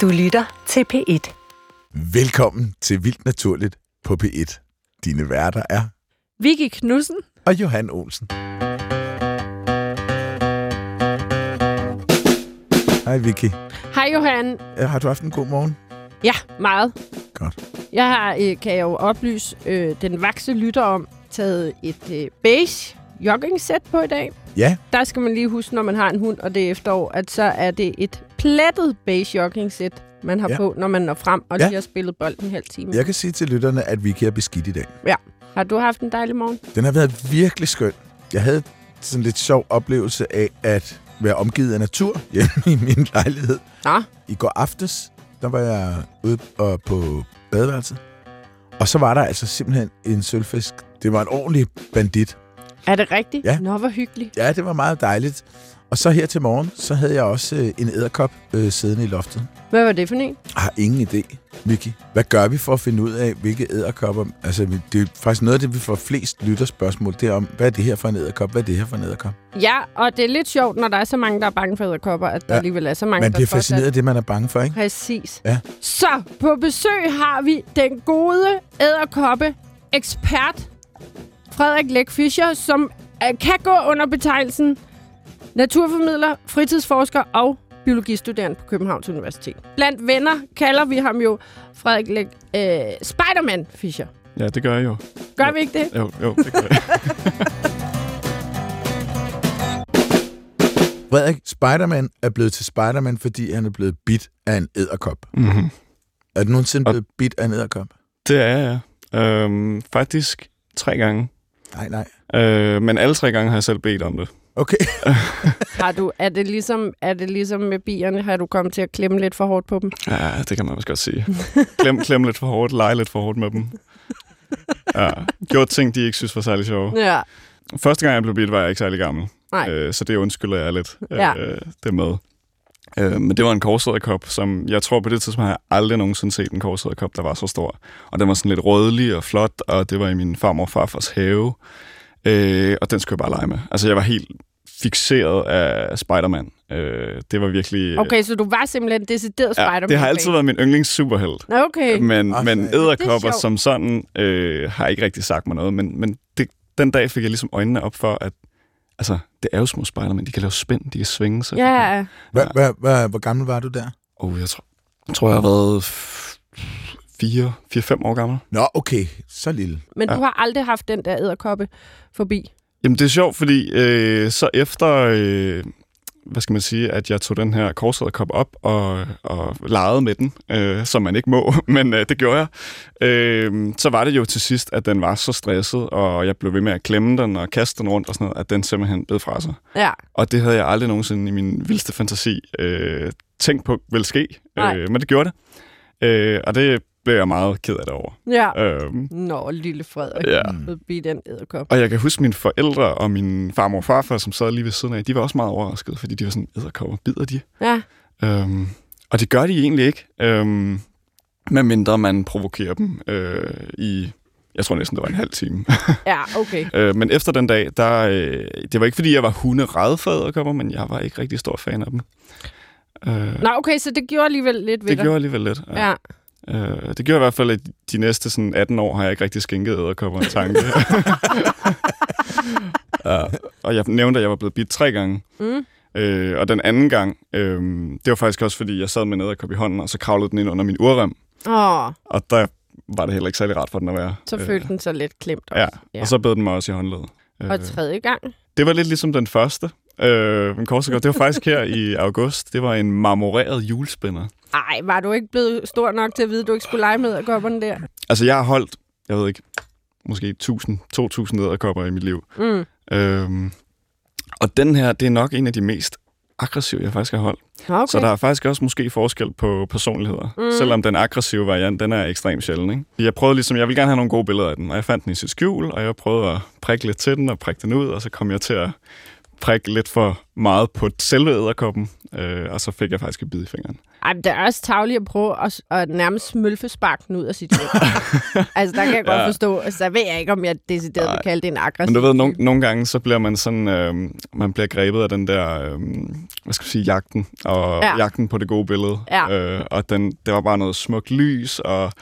Du lytter til P1. Velkommen til Vildt Naturligt på P1. Dine værter er Vicky Knudsen. og Johan Olsen. Hej Vicky. Hej Johan. Øh, Har du haft en god morgen? Ja, meget. Godt. Jeg har, øh, kan jeg jo oplyse øh, den vakse lytter om, taget et øh, beige jogging-sæt på i dag. Ja, Der skal man lige huske, når man har en hund, og det er efterår, at så er det et plettet beige jogging-sæt, man har Ja. ja. på, når man når frem og Ja. lige har spillet bold en halv time. jeg kan sige til lytterne, at Vicky er beskidt i dag. Har du haft en dejlig morgen? Den har været virkelig skøn. Jeg havde sådan lidt sjov oplevelse af at være omgivet af natur hjemme i min lejlighed. Nå, I går aftes, der var jeg ude og på badeværelset. Og så var der altså simpelthen en sølvfisk. Det var en ordentlig bandit. er det rigtigt? Ja. Nå, hvor hyggeligt. Ja, det var meget dejligt. Og så her til morgen, så havde jeg også øh, en æderkop øh, siddende i loftet. Hvad var det for en? Jeg har ingen idé, Vicky. Hvad gør vi for at finde ud af, hvilke æderkopper... Altså, det er faktisk noget af det, vi får flest lytterspørgsmål. Det er om, hvad er det her for en æderkop? Hvad er det her for en æderkop? Ja, og det er lidt sjovt, når der er så mange, der er bange for æderkopper, at der Ja. alligevel er så mange, Man der bliver alt- fascineret af det, man er bange for, ikke? Præcis. Ja. Så på besøg har vi den gode æderkoppe ekspert Frederik Læk Fischer, som øh, kan gå under betegnelsen naturformidler, fritidsforsker og biologistuderende på Københavns Universitet. Blandt venner kalder vi ham jo Frederik Læk øh, Spiderman Fischer. Ja, det gør jeg jo. Gør vi ikke det? Jo, jo det gør jeg. Frederik, Spiderman er blevet til Spiderman, fordi han er blevet bit af en æderkop. mm-hmm. Er du nogensinde Og- blevet bit af en æderkop? Det er jeg. Øhm, faktisk tre gange. Nej, nej. Øh, men alle tre gange har jeg selv bedt om det. Okay. Har du, er, det ligesom, er det ligesom med bierne? Har du kommet til at klemme lidt for hårdt på dem? Ja, det kan man også godt sige. Klem, klem lidt for hårdt, lege lidt for hårdt med dem. Ja, gjort ting, de ikke synes var særlig sjove. Ja. Første gang, jeg blev bidt, var jeg ikke særlig gammel. Nej. Øh, så det undskylder jeg lidt. Ja. Øh, det med. Øh, men det var en korsæderkop, som jeg tror på det tidspunkt har jeg aldrig nogensinde set en korsæderkop, der var så stor. Og den var sådan lidt rødlig og flot, og det var i min farmor og farfars have. Øh, og den skulle jeg bare lege med. Altså, jeg var helt fixeret af Spider-Man. Øh, det var virkelig... Okay, så du var simpelthen decideret ja, Spider-Man. det har altid været min yndlings superhelt. Okay. Men, Ah, men er æderkopper som sådan øh, har ikke rigtig sagt mig noget. Men, men det, den dag fik jeg ligesom øjnene op for, at altså, det er jo små Spider-Man. De kan lave spænd, de kan svinge sig. Ja, Hva, hva, hva, hvor gammel var du der? Oh, jeg tror, jeg tror, jeg har været 4-5 år gammel. Nå, okay. Så lille. men Ja. du har aldrig haft den der æderkoppe forbi. Jamen, det er sjovt, fordi øh, så efter, øh, hvad skal man sige, at jeg tog den her korsæderkop op og, og legede med den, øh, som man ikke må, men øh, det gjorde jeg, øh, så var det jo til sidst, at den var så stresset, og jeg blev ved med at klemme den og kaste den rundt og sådan noget, at den simpelthen blev fra sig. Ja. Og det havde jeg aldrig nogensinde i min vildeste fantasi øh, tænkt på ville ske, Nej. øh, men det gjorde det. Øh, og det blev jeg meget ked af det over. Ja. Øhm, Nå, lille Frederik. ja. Forbi den æderkop. Og jeg kan huske mine forældre og min farmor og farfar, som sad lige ved siden af, de var også meget overraskede, fordi de var sådan, æderkopper, bider de? Ja. Øhm, og det gør de egentlig ikke, øhm, medmindre man provokerer dem øh, i, jeg tror næsten, det var en halv time. Ja, okay. øh, men efter den dag, der, øh, det var ikke fordi, jeg var hunderede for æderkopper, men jeg var ikke rigtig stor fan af dem. Øh, Nå, okay, så det gjorde alligevel lidt ved det dig. gjorde alligevel lidt. Ja. Ja. Øh, det gjorde i hvert fald, at de næste sådan 18 år har jeg ikke rigtig skænket æderkopper en tanke. ja. Og jeg nævnte, at jeg var blevet bidt tre gange. Mm. Øh, og den anden gang, øh, det var faktisk også, fordi jeg sad med en æderkop i hånden, og så kravlede den ind under min urrem. Åh, Og der var det heller ikke særlig rart for den at være. så følte den så lidt klemt også. Ja, ja. og så bed den mig også i håndledet. Og tredje gang. Det var lidt ligesom den første. Øh, en korsegård. Det var faktisk her i august. Det var en marmoreret julespænder. Ej, var du ikke blevet stor nok til at vide, at du ikke skulle lege med æderkopperne der? Altså, jeg har holdt, jeg ved ikke, måske 1000-2000 æderkopper i mit liv. Mm. Øhm, og den her, det er nok en af de mest aggressive, jeg faktisk har holdt. Okay. Så der er faktisk også måske forskel på personligheder. Mm. Selvom den aggressive variant, den er ekstremt sjælden. Ikke? Jeg prøvede ligesom, jeg vil gerne have nogle gode billeder af den, og jeg fandt den i sit skjul, og jeg prøvede at prikke lidt til den og prikke den ud, og så kom jeg til at prikke lidt for meget på selve æderkoppen, øh, og så fik jeg faktisk et bid i fingeren. Ej, men det er også tavligt at prøve at, at nærmest smølfe sparken ud af sit liv. altså, der kan jeg godt Ja. forstå. Altså, der ved jeg ikke, om jeg decideret vil kalde det en aggressiv. Men du ved, nogle, nogle gange, så bliver man sådan, øh, man bliver grebet af den der, øh, hvad skal vi sige, jagten, og Ja. ja. jagten på det gode billede. Ja. Øh, og den, det var bare noget smukt lys, og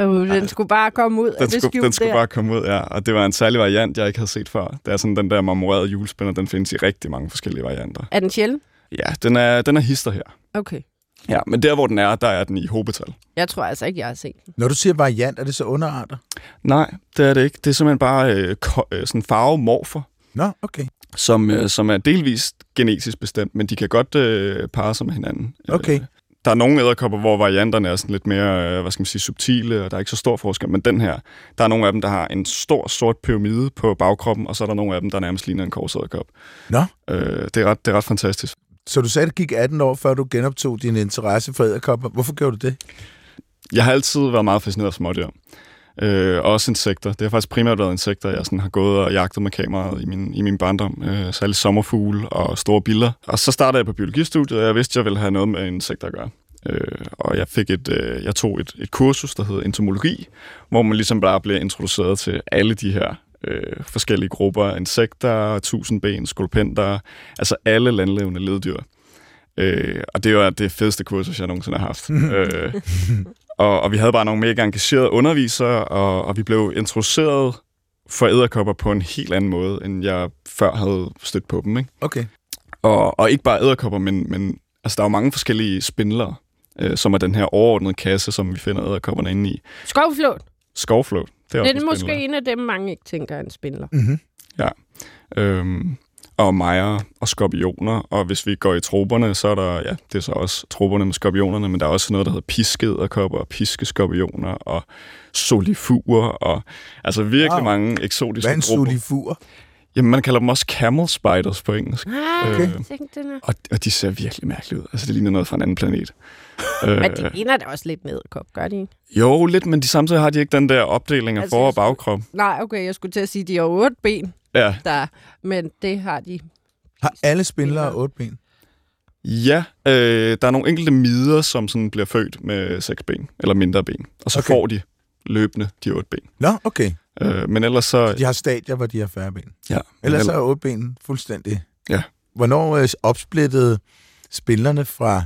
Øh, den skulle bare komme ud af den det skulle, den skulle der. bare komme ud, ja. Og det var en særlig variant, jeg ikke havde set før. Det er sådan den der marmorerede julespænder, den findes i rigtig mange forskellige varianter. Er den sjældent? Ja, den er, den er hister her. Okay. Ja, men der, hvor den er, der er den i hobetal. Jeg tror altså ikke, jeg har set den. Når du siger variant, er det så underarter? Nej, det er det ikke. Det er simpelthen bare øh, øh, sådan farvemorfer, Nå, okay. som, øh, som er delvist genetisk bestemt, men de kan godt øh, parre sig med hinanden. Okay. Øh, der er nogle æderkopper, hvor varianterne er sådan lidt mere, øh, hvad skal man sige, subtile, og der er ikke så stor forskel, men den her, der er nogle af dem, der har en stor, sort pyramide på bagkroppen, og så er der nogle af dem, der nærmest ligner en korsæderkop. Nå. Øh, det, er ret, det er ret fantastisk. Så du sagde, det gik 18 år, før du genoptog din interesse for æderkopper. Hvorfor gjorde du det? Jeg har altid været meget fascineret af smådyr. Øh, også insekter. Det har faktisk primært været insekter, jeg sådan har gået og jagtet med kameraet i min, i min barndom. Øh, særligt sommerfugle og store biller. Og så startede jeg på biologistudiet, og jeg vidste, at jeg ville have noget med insekter at gøre. Øh, og jeg fik et, øh, jeg tog et, et kursus, der hedder entomologi, hvor man ligesom bare bliver introduceret til alle de her øh, forskellige grupper. Insekter, tusindben, skolpenter, altså alle landlevende leddyr. Øh, og det var det fedeste kursus, jeg nogensinde har haft. øh, og, og vi havde bare nogle mega engagerede undervisere, og, og vi blev introduceret for æderkopper på en helt anden måde, end jeg før havde stødt på dem. Ikke? Okay. Og, og ikke bare æderkopper, men, men altså, der er jo mange forskellige spindlere, øh, som er den her overordnede kasse, som vi finder æderkopperne inde i. Skovflåt. Skovflåt, det er også Det er en måske en af dem, mange ikke tænker er en spindler. Mm-hmm. Øhm, og mejer og skorpioner. Og hvis vi går i troberne, så er der, ja, det er så også troberne med skorpionerne, men der er også noget, der hedder piskederkopper og piskeskorpioner og solifuger og altså virkelig Wow. mange eksotiske Hvad er en grupper. Jamen, man kalder dem også camel spiders på engelsk. Ah, Okay. okay. er. Og, og de ser virkelig mærkeligt ud. Altså, det ligner noget fra en anden planet. øh, Men de ligner da også lidt med kop, gør de ikke? jo, lidt, men de, samtidig har de ikke den der opdeling af Altså, for- og bagkrop. Nej, okay, jeg skulle til at sige, at de har otte ben, Ja, der, men det har de. Har alle spindlere otte ben? Ja, øh, der er nogle enkelte mider, som sådan bliver født med seks ben, eller mindre ben. Og så okay. får de løbende de otte ben. Nå, okay. Øh, men ellers så... De har stadier, hvor de har færre ben. Ja, Ellers så er otte ben fuldstændig. Ja. Hvornår øh, opsplittede spindlerne fra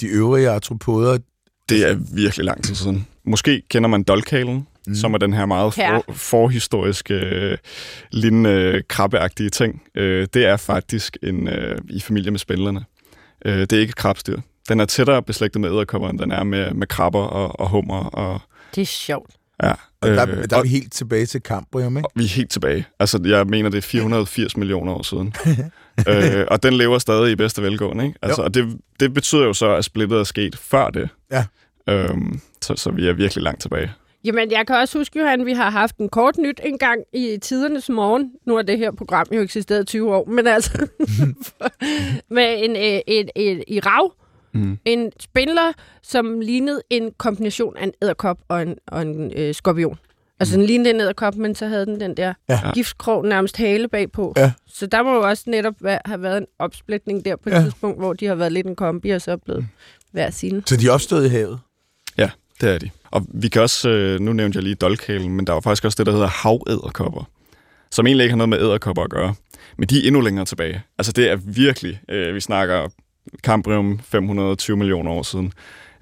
de øvrige artropoder? det er virkelig lang tid siden. Måske kender man dolkalen, Mm. som er den her meget for, forhistoriske, øh, lignende krabbeagtige ting. Øh, det er faktisk en øh, i familie med spindlerne. Øh, det er ikke et krabstyr. Den er tættere beslægtet med æderkopper, end den er med, med krabber og, og hummer. Og, Det er sjovt. ja. Og der, Øh, der er og- vi helt tilbage til Cambrium, ikke? Vi er helt tilbage. Altså, jeg mener, det er 480 millioner år siden. øh, og den lever stadig i bedste velgående, ikke? Altså, Jo. og det, det betyder jo så, at splittet er sket før det. Ja. Øhm, så, så vi er virkelig langt tilbage. Jamen, jeg kan også huske, Johan, vi har haft en kort nyt en gang i tidernes morgen. Nu har det her program jo eksisteret i 20 år, men altså med en, øh, et, et, i rav, Mm. en spindler, som lignede en kombination af en æderkop og en, og en øh, skorpion. Altså, den lignede en æderkop, men så havde den den der Ja. giftkrog nærmest hale bagpå. Ja. Så der må jo også netop have været en opsplitning der på et Ja. tidspunkt, hvor de har været lidt en kombi, og så er blevet hver sine. Så de er opstået i havet? Ja, det er de. Og vi kan også, øh, nu nævnte jeg lige dolkhalen, men der var faktisk også det, der hedder havæderkopper, som egentlig ikke har noget med æderkopper at gøre. Men de er endnu længere tilbage. Altså det er virkelig, øh, vi snakker Cambrium 520 millioner år siden.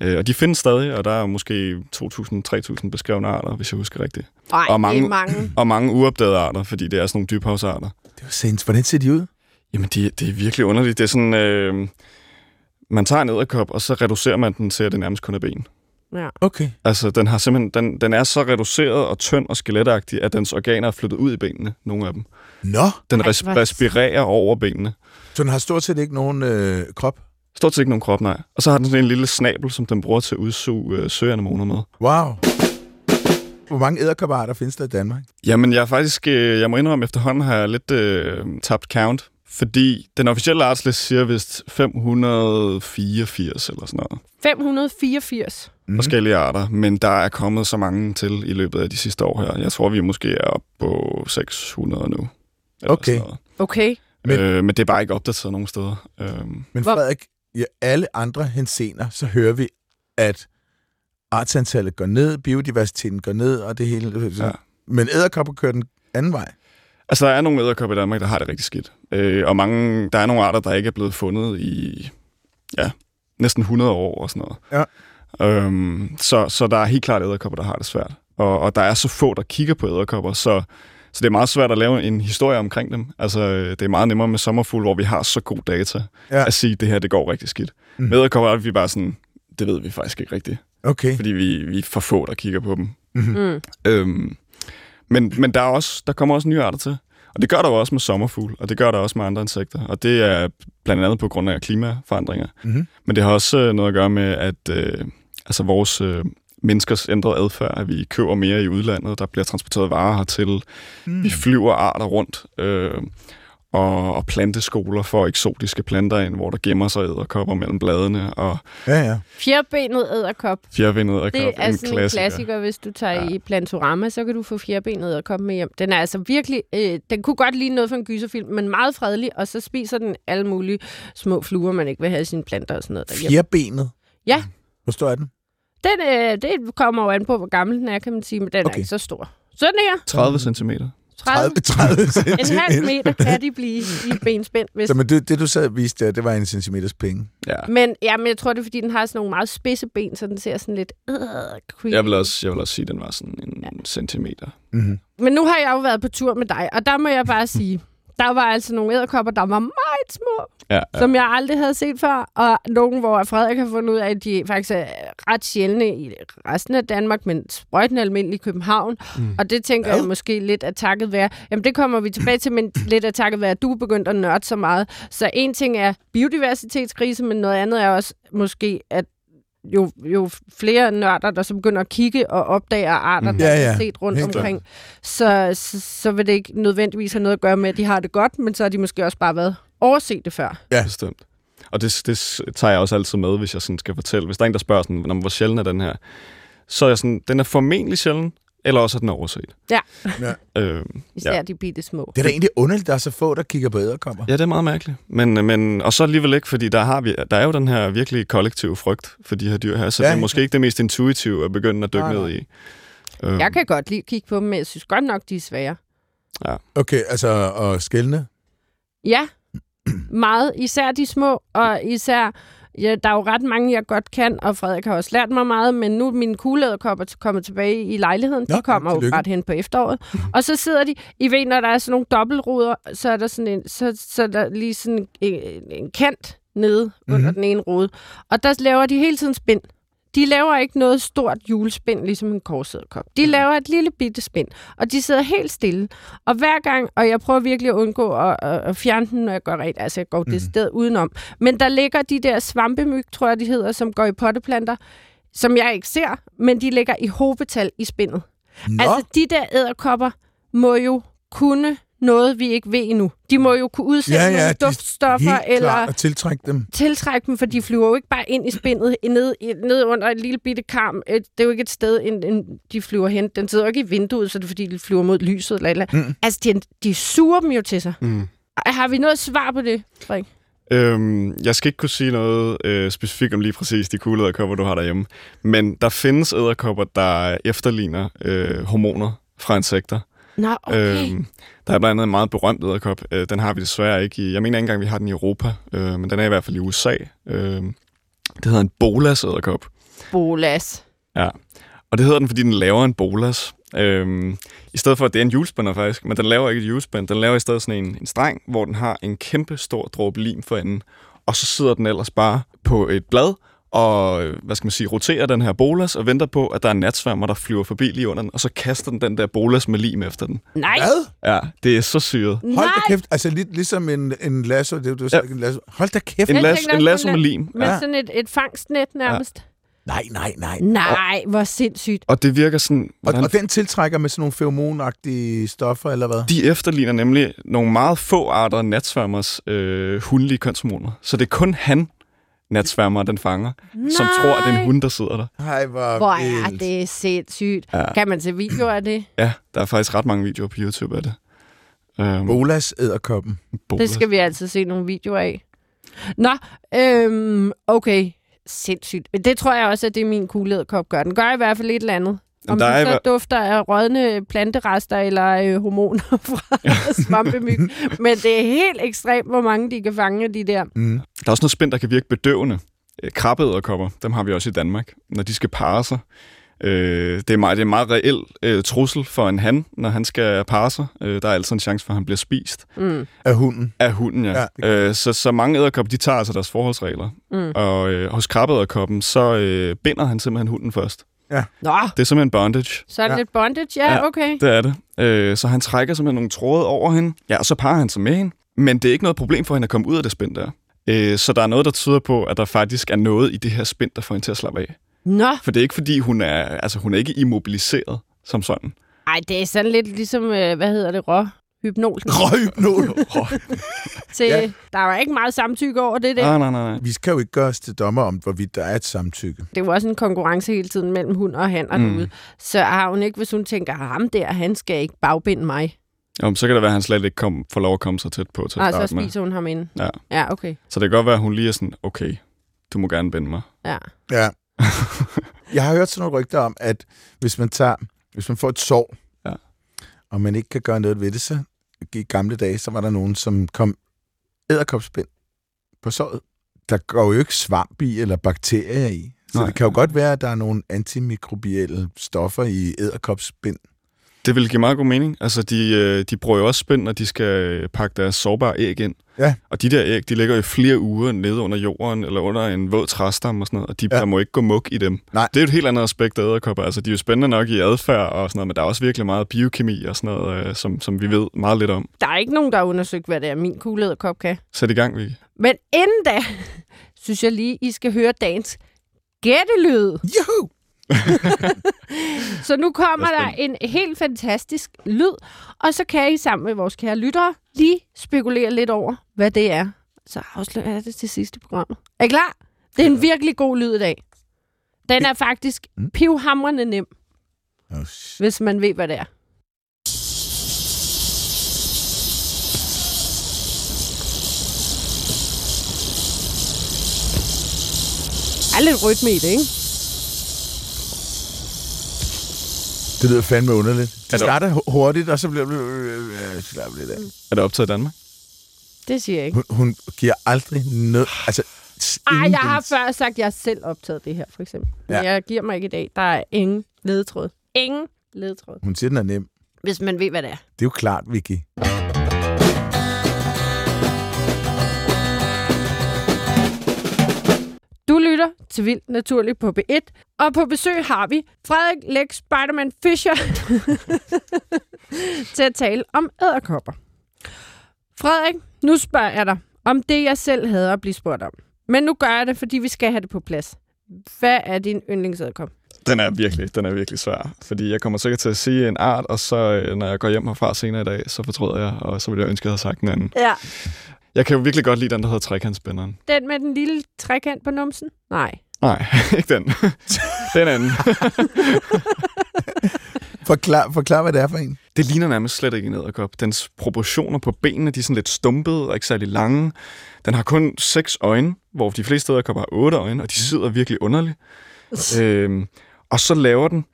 Øh, og de findes stadig, og der er måske 2.000-3.000 beskrevne arter, hvis jeg husker rigtigt. Nej, Og mange- det er mange. Og mange uopdagede arter, fordi det er sådan nogle dybhavsarter. Det var sinds. Hvordan ser de ud? Jamen, det, det er virkelig underligt. Det er sådan, øh, man tager en æderkop, og så reducerer man den til, at det nærmest kun er ben. Ja. Okay. Altså, den, har simpelthen, den, den er så reduceret og tynd og skeletagtig, at dens organer er flyttet ud i benene, nogle af dem. Nå, Den Ej, res- respirerer over benene. Så den har stort set ikke nogen øh, krop? Stort set ikke nogen krop, nej. Og så har den sådan en lille snabel, som den bruger til at udsuge øh, søanemoner med. Wow. Hvor mange æderkopparter findes der i Danmark? Jamen, jeg er faktisk, øh, jeg må indrømme, efterhånden har jeg lidt øh, tabt count. Fordi den officielle artsliste siger vist 584 eller sådan noget. 584. Mm. Forskellige arter, men der er kommet så mange til i løbet af de sidste år her. Jeg tror, vi måske er oppe på 600 nu. Okay. Okay. Men- øh, men det er bare ikke opdateret nogen steder. Øh, Men Frederik, i alle andre hensener, så hører vi, at artsantallet går ned, biodiversiteten går ned, og det hele. Ja. Men æderkopper kører den anden vej. Altså, der er nogle æderkopper i Danmark, der har det rigtig skidt. Øh, og mange, der er nogle arter, der ikke er blevet fundet i ja, næsten 100 år og sådan noget. Ja. Øhm, så, så der er helt klart æderkopper, der har det svært. Og, og der er så få, der kigger på æderkopper, så, så det er meget svært at lave en historie omkring dem. Altså, øh, det er meget nemmere med sommerfugl, hvor vi har så god data, Ja. at sige, at det her, det går rigtig skidt. Mm. Mm. Med æderkopper er vi bare sådan, det ved vi faktisk ikke rigtigt, Okay. fordi vi, vi er for få, der kigger på dem. Mm. Øhm, men men der, er også, der kommer også nye arter til. Og det gør der jo også med sommerfugl, og det gør der også med andre insekter. Og det er blandt andet på grund af klimaforandringer. Mhm. Men det har også øh, noget at gøre med, at øh, altså vores øh, menneskers ændrede adfærd, at vi køber mere i udlandet, der bliver transporteret varer hertil, mm. vi flyver arter rundt, øh, og, og planteskoler for eksotiske planter ind, hvor der gemmer sig æderkopper mellem bladene, og Ja, ja. Fjerbenet æderkop. fjervindet æderkop, Det er en sådan en klassiker. klassiker. Hvis du tager ja. Ja. i Plantorama, så kan du få fjerbenet æderkop med hjem. Den er altså virkelig... Øh, den kunne godt ligne noget for en gyserfilm, men meget fredelig, og så spiser den alle mulige små fluer, man ikke vil have i sine planter og sådan noget derhjemme. Fjerbenet. Ja. Hvor stor er den? Den, øh, det kommer jo an på, hvor gammel den er, kan man sige, men den okay. Er ikke så stor. Sådan her. 30 centimeter. 30, 30 en halv meter kan de blive i benspænd. Hvis... Så men det, det, du sad og viste der, det var en centimeters penge. Ja. Men, ja, men jeg tror, det er, fordi den har sådan nogle meget spidse ben, så den ser sådan lidt... Øh, creepy. Jeg vil også, jeg vil også sige, at den var sådan en ja. centimeter. Mm-hmm. Men nu har jeg jo været på tur med dig, og der må jeg bare sige, der var altså nogle æderkopper, der var meget små, Ja, ja. som jeg aldrig havde set før, og nogle, hvor Frederik har fundet ud af, at de faktisk er ret sjældne i resten af Danmark, men sprøjten er almindelig i København, mm. og det tænker jeg måske lidt at takket være, jamen det kommer vi tilbage til, men lidt at takket være, at du er begyndt at nørde så meget. Så en ting er biodiversitetskrise, men noget andet er også måske, at jo, jo flere nørder, der så begynder at kigge og opdager arter, Mhm. der Ja, er ja. set rundt Helt omkring, så, så, så vil det ikke nødvendigvis have noget at gøre med, at de har det godt, men så har de måske også bare været overset det før. Ja. Bestemt. Og det, det tager jeg også altid med, hvis jeg sådan skal fortælle. Hvis der er en, der spørger sådan, "Nå, men hvor sjælden er den her? Så er jeg sådan, den er formentlig sjælden, eller også er den overset. Ja. Ja. Øh, Især ja. Ja. de bitte små. Det er da egentlig underligt, der er så få, der kigger på æderkopper. ja, det er meget mærkeligt. Men, men, og så alligevel ikke, fordi der, har vi, der er jo den her virkelig kollektive frygt for de her dyr her, så Ja, ja, det er ja. måske ikke det mest intuitive at begynde at dykke Nej, ned i. Øh, Jeg kan godt lide at kigge på dem, men jeg synes godt nok, de er svære. Okay, altså, og skældne. Ja, meget. Især de små, og især... Ja, der er jo ret mange, jeg godt kan, og Frederik har også lært mig meget, men nu er mine kuglæderkopper kommet tilbage i lejligheden. Nå, De kommer ja, jo ret hen på efteråret. og så sidder de, I ved, når der er sådan nogle dobbeltruder, så er der sådan en, så, så er der lige sådan en, en kant nede mm-hmm. under den ene rode. Og der laver de hele tiden spind. De laver ikke noget stort julespind, ligesom en korsæderkop. De laver et lille bitte spind, og de sidder helt stille. Og hver gang, og jeg prøver virkelig at undgå at, at, at fjerne den, når jeg går rent, altså jeg går det sted udenom. Men der ligger de der svampemyg, tror jeg de hedder, som går i potteplanter, som jeg ikke ser, men de ligger i hobetal i spindet. Nå, Altså, de der æderkopper må jo kunne noget, vi ikke ved endnu. De må jo kunne udsætte ja, nogle ja, de duftstoffer, helt eller klart at tiltrække dem. tiltrække dem, for de flyver jo ikke bare ind i spindet, ned, ned under et lille bitte karm. Et- Det er jo ikke et sted, en, en, de flyver hen. Den sidder jo ikke i vinduet, så det er fordi, de flyver mod lyset. Eller, eller. Mm. Altså, de, de suger dem jo til sig. Mm. Har vi noget svar på det, Frederik? Øhm, jeg skal ikke kunne sige noget øh, specifikt om lige præcis de kugleæderkopper, du har derhjemme. Men der findes æderkopper, der efterligner øh, hormoner fra insekter. Nå, okay. Øhm, der er blandt andet en meget berømt æderkop. Øh, den har vi desværre ikke i... Jeg mener ikke engang, vi har den i Europa, øh, men den er i hvert fald i USA. Øh, det hedder en bolas æderkop. Bolas. Ja. Og det hedder den, fordi den laver en bolas. Øhm, I stedet for, at det er en julespænder faktisk, men den laver ikke et julespænd. Den laver i stedet sådan en, en streng, hvor den har en kæmpe stor dråbe lim for enden. Og så sidder den ellers bare på et blad og, hvad skal man sige, roterer den her bolas og venter på, at der er natsværmer, der flyver forbi lige under den, og så kaster den den der bolas med lim efter den. Nej. Hvad? Ja, det er så syret. Hold da kæft. Altså, lidt ligesom en, en lasso. Det, du sagde Ja. ikke en lasso. Hold da kæft. En, las, en lasso med lim. Med Ja. sådan et, et fangstnet nærmest. Nej, nej, nej. Nej, hvor sindssygt. Og det virker sådan... Og, Hvordan og den tiltrækker med sådan nogle feromonagtige stoffer, eller hvad? De efterligner nemlig nogle meget få arter af natsværmers øh, hundlige kønshormoner. Så det er kun han, natsværmer, den fanger, som tror, at det er en hund, der sidder der. Ej, hvor, Hvor er det sindssygt. Ja. Kan man se videoer af det? Ja, der er faktisk ret mange videoer på YouTube af det. Øhm, Bolas æderkoppen. Bolas. Det skal vi altid se nogle videoer af. Nå, øhm, okay. Sindssygt. Det tror jeg også, at det er min kugleæderkop gør. Den gør i hvert fald et eller andet. Om der der er så hver- dufter af rådne planterester eller øh, hormoner fra svampemyg. Men det er helt ekstremt, hvor mange de kan fange de der. Mm. Der er også noget spind, der kan virke bedøvende. Øh, Krabbeæderkopper, dem har vi også i Danmark, når de skal parre sig. Øh, det, er meget, det er en meget reel øh, trussel for en han, når han skal parre sig. Øh, der er altid en chance for, at han bliver spist Mm. Af hunden. af hunden, ja. Ja, det øh, så, så mange æderkopper, de tager altså deres forholdsregler. Mm. Og øh, hos krabbeæderkoppen, så øh, binder han simpelthen hunden først. Nå, Det er simpelthen bondage. så er det Ja. lidt bondage. Ja, Ja. okay. Det er det. Øh, så han trækker simpelthen nogle tråde over hende. Ja, og så parer han sig med hende. Men det er ikke noget problem for hende at komme ud af det spænd der. Øh, så der er noget, der tyder på, at der faktisk er noget i det her spænd, der får hende til at slappe af. Nå, For det er ikke, fordi hun er, altså, hun er ikke immobiliseret som sådan. ej, det er sådan lidt ligesom, øh, hvad hedder det, rå? Hypnol. Røghypnol. Til, Ja. Der var ikke meget samtykke over det der. Nej, nej, nej, nej. Vi skal jo ikke gøre os til dommer om, hvorvidt der er et samtykke. Det er jo også en konkurrence hele tiden mellem hund og han og Mm. derude. Så har hun ikke, hvis hun tænker, ham der, han skal ikke bagbinde mig. Jo, men så kan det være, at han slet ikke kom, får lov at komme så tæt på til at Og så starte med. spiser hun ham ind. Ja. Ja, okay. Så det kan godt være, at hun lige er sådan, okay, du må gerne binde mig. Ja. Ja. Jeg har hørt sådan nogle rygter om, at hvis man tager, hvis man får et sår. Og man ikke kan gøre noget ved det, så i gamle dage, så var der nogen, som kom æderkopspind på såret. Der går jo ikke svamp i eller bakterier i. Så Nej. Det kan jo godt være, at der er nogle antimikrobielle stoffer i æderkopspind. Det vil give meget god mening. Altså, de, øh, de bruger jo også spænd, når de skal øh, pakke deres sårbare æg ind. Ja. Og de der æg, de ligger jo i flere uger nede under jorden, eller under en våd træstamme og sådan noget, og de, ja. Ja. der må ikke gå muk i dem. Nej. Det er jo et helt andet aspekt af æderkopper. Altså, de er jo spændende nok i adfærd og sådan noget, men der er også virkelig meget biokemi og sådan noget, øh, som, som vi ved meget lidt om. Der er ikke nogen, der har undersøgt, hvad det er, min kugleæderkop kan. Sæt i gang, Vicky. Men inden da, synes jeg lige, I skal høre dagens gættelyd. Juhu! Så nu kommer er der en helt fantastisk lyd, og så kan I sammen med vores kære lyttere lige spekulere lidt over, hvad det er. Så afslører jeg det til sidste program. Er I klar? Det er en virkelig god lyd i dag. Den er faktisk Mm. pivhamrende nem, Oh, hvis man ved, hvad det er. Der er lidt rytme i det, ikke? Det lyder fandme underligt. Er Det det- starter hu- hurtigt, og så bliver det... Øh, slapper lidt af. Er det optaget i Danmark? Det siger jeg ikke. Hun, hun giver aldrig noget... Altså, Ej, jeg har før sagt, at jeg selv optaget det her, for eksempel. Men Ja. jeg giver mig ikke i dag. Der er ingen ledetråd. Ingen ledetråd. Hun siger, den er nem. Hvis man ved, hvad det er. Det er jo klart, Vicky. Lytter til Vildt Naturligt på B1, og på besøg har vi Frederik Lex Spiderman Fischer til at tale om æderkopper. Frederik, nu spørger jeg dig om det, jeg selv havde at blive spurgt om. Men nu gør jeg det, fordi vi skal have det på plads. Hvad er din yndlingsæderkop? Den er virkelig, den er virkelig svær. Fordi jeg kommer sikkert til at sige en art, og så øh, når jeg går hjem herfra senere i dag, så fortryder jeg, og så vil jeg ønske, at jeg havde sagt en anden. Ja. Jeg kan jo virkelig godt lide den, der hedder trekantspænderen. Den med den lille trekant på numsen? Nej. Nej, ikke den. den anden. Forklar, forklar, hvad det er for en. Det ligner nærmest slet ikke en æderkop. Dens proportioner på benene, de er sådan lidt stumpede og ikke særlig lange. Den har kun seks øjne, hvor de fleste æderkopper har otte øjne, og de sidder virkelig underligt. øhm, og så laver den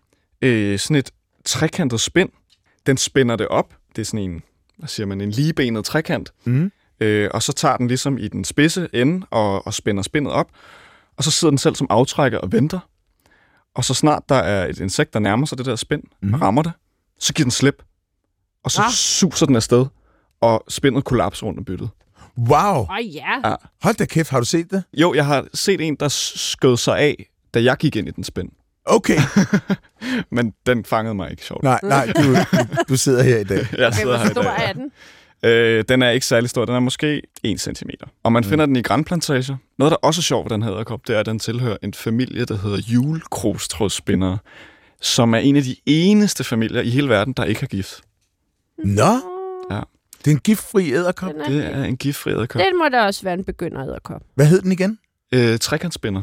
øh, sådan et trekantet spænd. Den spænder det op. Det er sådan en, hvad siger man, en ligebenet trekant. Mm. Øh, og så tager den ligesom i den spidse ende og, og spænder spændet op. Og så sidder den selv som aftrækker og venter. Og så snart der er et insekt, der nærmer sig det der spænd, mm. Rammer det, så giver den slip. Og så Ah. suser den afsted, og spændet kollapser rundt om byttet. Wow! Åh oh, ja. Ja. Hold da kæft, har du set det? Jo, jeg har set en, der skød sig af, da jeg gik ind i den spænd. Okay. Men den fangede mig ikke sjovt. Nej, nej, du, du, du sidder her i dag. Jeg Okay, sidder hvor her i stor dag. er den? Øh, den er ikke særlig stor. Den er måske 1 cm. Og man finder den i grænplantager. Noget, der også er sjovt ved den her æderkop, det er, at den tilhører en familie, der hedder julekrogstrådsspindere, som er en af de eneste familier i hele verden, der ikke har gift. Nå, Ja. det er en giftfri æderkop. Er Det er en giftfri æderkop. Den må da også være en begynderæderkop. Hvad hed den igen? Øh, trekantspinder.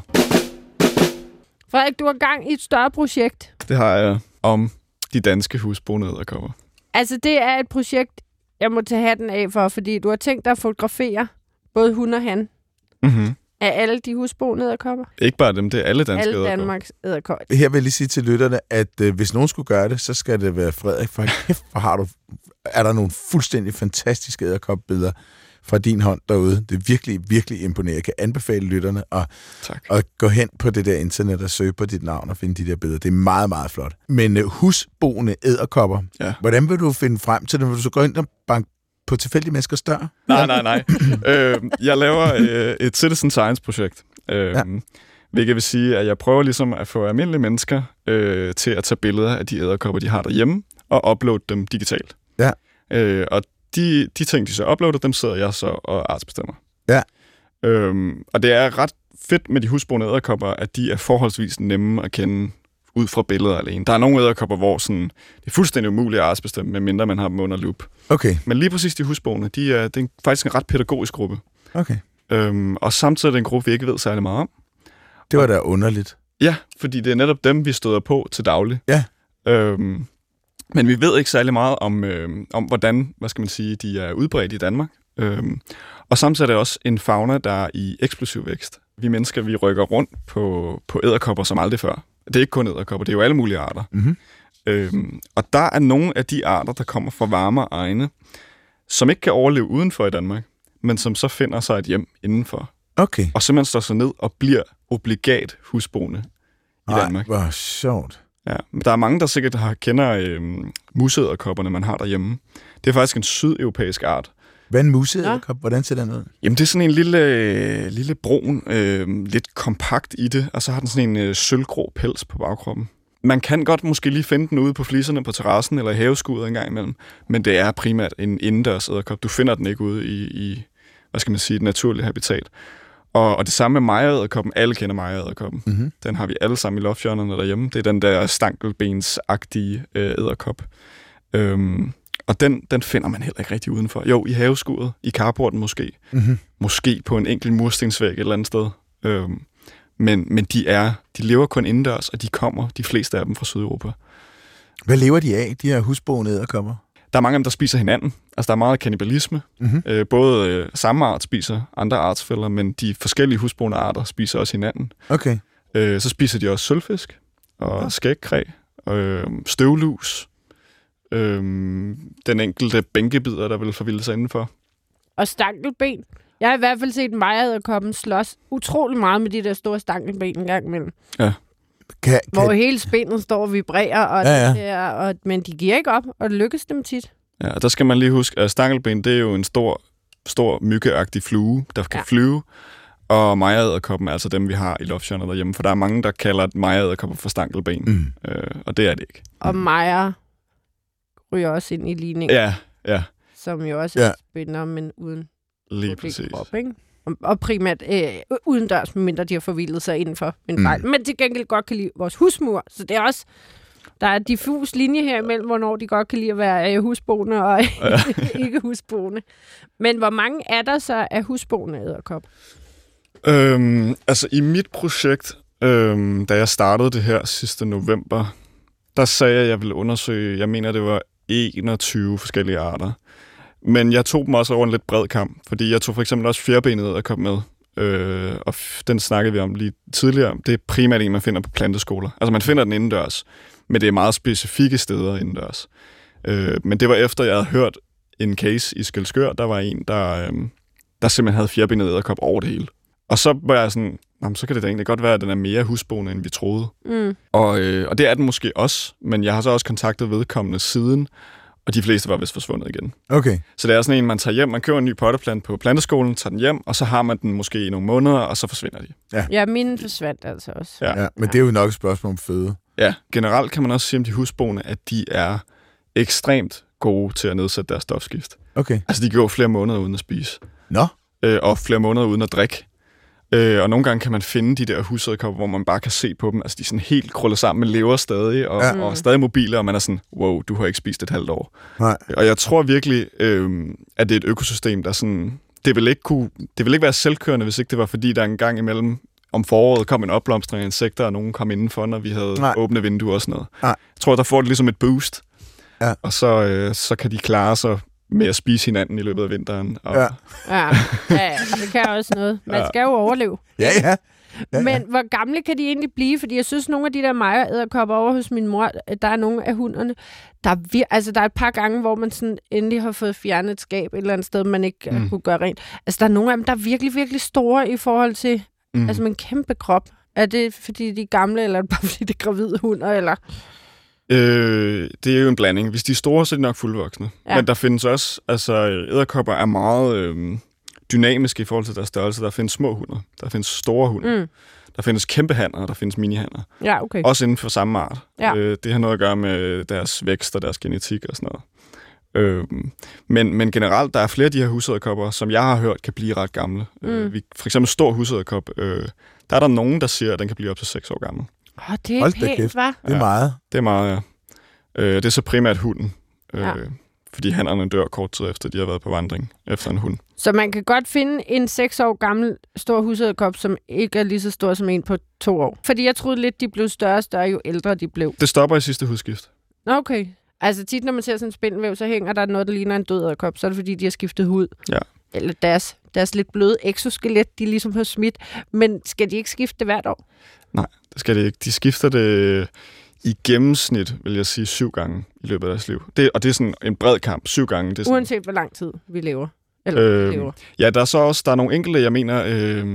Frederik, du har gang i et større projekt. Det har jeg om de danske husboende æderkopper. Altså, det er et projekt, jeg må tage hatten af for, fordi du har tænkt dig at fotografere både hun og han Mm-hmm. af alle de husboende æderkopper. Ikke bare dem, det er alle danske Alle. Danmarks æderkopper. Her vil jeg lige sige til lytterne, at øh, hvis nogen skulle gøre det, så skal det være Frederik. For kæft, hvor har du, er der nogle fuldstændig fantastiske æderkopbilleder fra din hånd derude. Det er virkelig, virkelig imponerende. Jeg kan anbefale lytterne at, Tak. at gå hen på det der internet og søge på dit navn og finde de der billeder. Det er meget, meget flot. Men øh, husboende æderkopper, Ja. hvordan vil du finde frem til det? Vil du så gå ind og banke på tilfældige menneskers dør? Nej, nej, nej. øh, jeg laver øh, et citizen science-projekt. Øh, Ja. ja. Hvilket vil sige, at jeg prøver ligesom at få almindelige mennesker øh, til at tage billeder af de æderkopper, de har derhjemme, og uploade dem digitalt. Ja. Øh, og de, de ting, de så uploader, dem sidder jeg så og artsbestemmer. Ja. Øhm, og det er ret fedt med de husboende æderkopper, at de er forholdsvis nemme at kende ud fra billeder alene. Der er nogle æderkopper, hvor sådan, det er fuldstændig umuligt at artsbestemme, medmindre man har dem under lup. Okay, Men lige præcis de husboende, de er, det er faktisk en ret pædagogisk gruppe. okay. Øhm, og samtidig er det en gruppe, vi ikke ved særlig meget om. Det var da underligt. Ja, fordi det er netop dem, vi støder på til daglig. Ja. Øhm, men vi ved ikke særlig meget om, øhm, om hvordan, hvad skal man sige, de er udbredt i Danmark. Øhm, og samtidig er det også en fauna, der er i eksplosiv vækst. Vi mennesker, vi rykker rundt på, på æderkopper som aldrig før. Det er ikke kun æderkopper, det er jo alle mulige arter. Mhm. Øhm, og der er nogle af de arter, der kommer fra varmere egne, som ikke kan overleve udenfor i Danmark, men som så finder sig et hjem indenfor. Okay. Og simpelthen står sig ned og bliver obligat husboende i Ej, Danmark. hvor sjovt. Ja, men der er mange, der sikkert har, kender øhm, musæderkopperne, man har derhjemme. Det er faktisk en sydeuropæisk art. Hvad er en museæderkop? Hvordan ser den ud? Jamen, det er sådan en lille, øh, lille brun, øh, lidt kompakt i det, og så har den sådan en øh, sølvgrå pels på bagkroppen. Man kan godt måske lige finde den ude på fliserne på terrassen eller i haveskuddet en gang imellem, men det er primært en indendørs æderkop. Du finder den ikke ude i, i hvad skal man sige, et naturligt habitat. Og, og det samme med mejeræderkoppen. Alle kender mejeræderkoppen. Mm-hmm. Den har vi alle sammen i lofthjørnerne derhjemme. Det er den der stankelbensagtige øh, æderkop. Øhm, og den, den finder man heller ikke rigtig udenfor. Jo, i haveskuret, i carporten måske. Mm-hmm. Måske på en enkelt murstensvæg et eller andet sted. Øhm, men, men de er, de lever kun indendørs, og de kommer, de fleste af dem, fra Sydeuropa. Hvad lever de af, de her husboende æderkopper? Der er mange af dem, der spiser hinanden. Altså, der er meget kannibalisme. Mm-hmm. Øh, både øh, samme art spiser andre artsfælder, men de forskellige husboende arter spiser også hinanden. Okay. Øh, så spiser de også sølvfisk og skægkræ, øh, støvlus, øh, den enkelte bænkebider, der vil forvilde sig indenfor. Og stankelben. Jeg har i hvert fald set mejeræderkoppen slås utrolig meget med de der store stankelben en gang imellem. Kan, Hvor kan, hele spændet står og vibrerer, og Ja, ja. Det der, og, men de giver ikke op, og det lykkes dem tit. Ja, og der skal man lige huske, at stankelben, det er jo en stor, stor myggeagtig flue, der kan Ja. flyve. Og mejeræderkoppen er altså dem, vi har i lofthjørnet derhjemme. For der er mange, der kalder mejeræderkopper for stankelben. mm. Øh, og det er det ikke. Og Maja ryger også ind i ligningen, Ja, ja, som jo også Ja. er spænder, men uden lige publik præcis. krop, ikke? Og, primært øh, udendørs, medmindre de har forvildet sig indenfor en Mm. fejl. Men til gengæld godt kan lide vores husmur, så det er også... Der er diffus linje her imellem, hvornår de godt kan lide at være øh, husboende og ikke husboende. Men hvor mange er der så af husboende æderkop? Øhm, altså i mit projekt, øhm, da jeg startede det her sidste november, der sagde jeg, at jeg ville undersøge, jeg mener, det var 21 forskellige arter. Men jeg tog dem også over en lidt bred kamp, fordi jeg tog for eksempel også fjerbenet og kom med. Øh, og den snakkede vi om lige tidligere. Det er primært en, man finder på planteskoler. Altså man finder den indendørs, men det er meget specifikke steder indendørs. Øh, men det var efter, jeg havde hørt en case i Skelskør, der var en, der, øh, der simpelthen havde fjerbenet æderkop over det hele. Og så var jeg sådan, "Nå, så kan det da egentlig godt være, at den er mere husboende, end vi troede. Mm. Og, øh, og det er den måske også, men jeg har så også kontaktet vedkommende siden, og de fleste var vist forsvundet igen. Okay. Så det er sådan en, man tager hjem, man køber en ny potteplant på planteskolen, tager den hjem, og så har man den måske i nogle måneder, og så forsvinder de. Ja, mine forsvandt altså også. Ja. Ja, men det er jo nok et spørgsmål om føde. Ja, generelt kan man også sige om de husboende, at de er ekstremt gode til at nedsætte deres stofskift. Okay. Altså, de går flere måneder uden at spise, Nå, øh, og flere måneder uden at drikke. Øh, og nogle gange kan man finde de der husæderkopper, hvor man bare kan se på dem. Altså, de er sådan helt krøllet sammen, men lever stadig, og, Ja. og stadig mobile, og man er sådan, wow, du har ikke spist et halvt år. nej. Og jeg tror virkelig, øh, at det er et økosystem, der sådan... Det vil, ikke kunne, det vil ikke være selvkørende, hvis ikke det var fordi, der en gang imellem om foråret kom en opblomstring af insekter, og nogen kom indenfor, når vi havde. Nej. åbne vinduer og sådan noget. Nej. Jeg tror, der får det ligesom et boost. Ja. Og så, øh, så kan de klare sig med at spise hinanden i løbet af vinteren. Og, Ja. Ja, ja, det kan også noget. Man Ja. skal jo overleve. Ja, ja. Ja, Men hvor gamle kan de egentlig blive? Fordi jeg synes, nogle af de der mejer æderkopper over hos min mor, der er nogle af hunderne, der er, vir- altså, der er et par gange, hvor man sådan endelig har fået fjernet et skab et eller andet sted, man ikke Mm. mm. kunne gøre rent. Altså, der er nogle af dem, der er virkelig, virkelig store i forhold til Mm. mm. altså, med en kæmpe krop. Er det, fordi de er gamle, eller er det bare fordi det er gravide hunder? Eller? Øh, det er jo en blanding. Hvis de er store, så er de nok fuldvoksne. Ja. Men der findes også, altså æderkopper er meget øh, dynamiske i forhold til deres størrelse. Der findes små hunder, der findes store hunder, mm. Der findes kæmpe hanner, og der findes minihanner. Ja, okay. Også inden for samme art. Ja. Øh, det har noget at gøre med deres vækst og deres genetik og sådan noget. Øh, men, men generelt, der er flere af de her husæderkopper, som jeg har hørt, kan blive ret gamle. Mm. Øh, Mm. vi, for eksempel stor husæderkop, øh, der er der nogen, der siger, at den kan blive op til 6 år gammel. Åh, det er Hold pænt, kæft. hva'? Det er Ja. meget. Det er meget, ja. Øh, det er så primært hunden. Øh, Ja. Fordi hannerne dør kort tid efter, de har været på vandring efter en hund. Så man kan godt finde en 6 år gammel stor husæderkop, som ikke er lige så stor som en på to år. Fordi jeg troede lidt, de blev større og større, jo ældre de blev. Det stopper i sidste hudskift. Okay. Altså tit, når man ser sådan en spindelvæv, så hænger der noget, der ligner en død æderkop. Så er det, fordi de har skiftet hud. Ja. Eller deres, deres lidt bløde exoskelet, de ligesom har smidt. Men skal de ikke skifte det hvert år? Det skal det ikke. De skifter det i gennemsnit, vil jeg sige, syv gange i løbet af deres liv. Det, og det er sådan en bred kamp. Syv gange. Det er sådan, Uanset hvor lang tid vi lever. Eller Øhm, lever. Ja, der er så også der er nogle enkelte, jeg mener, øh,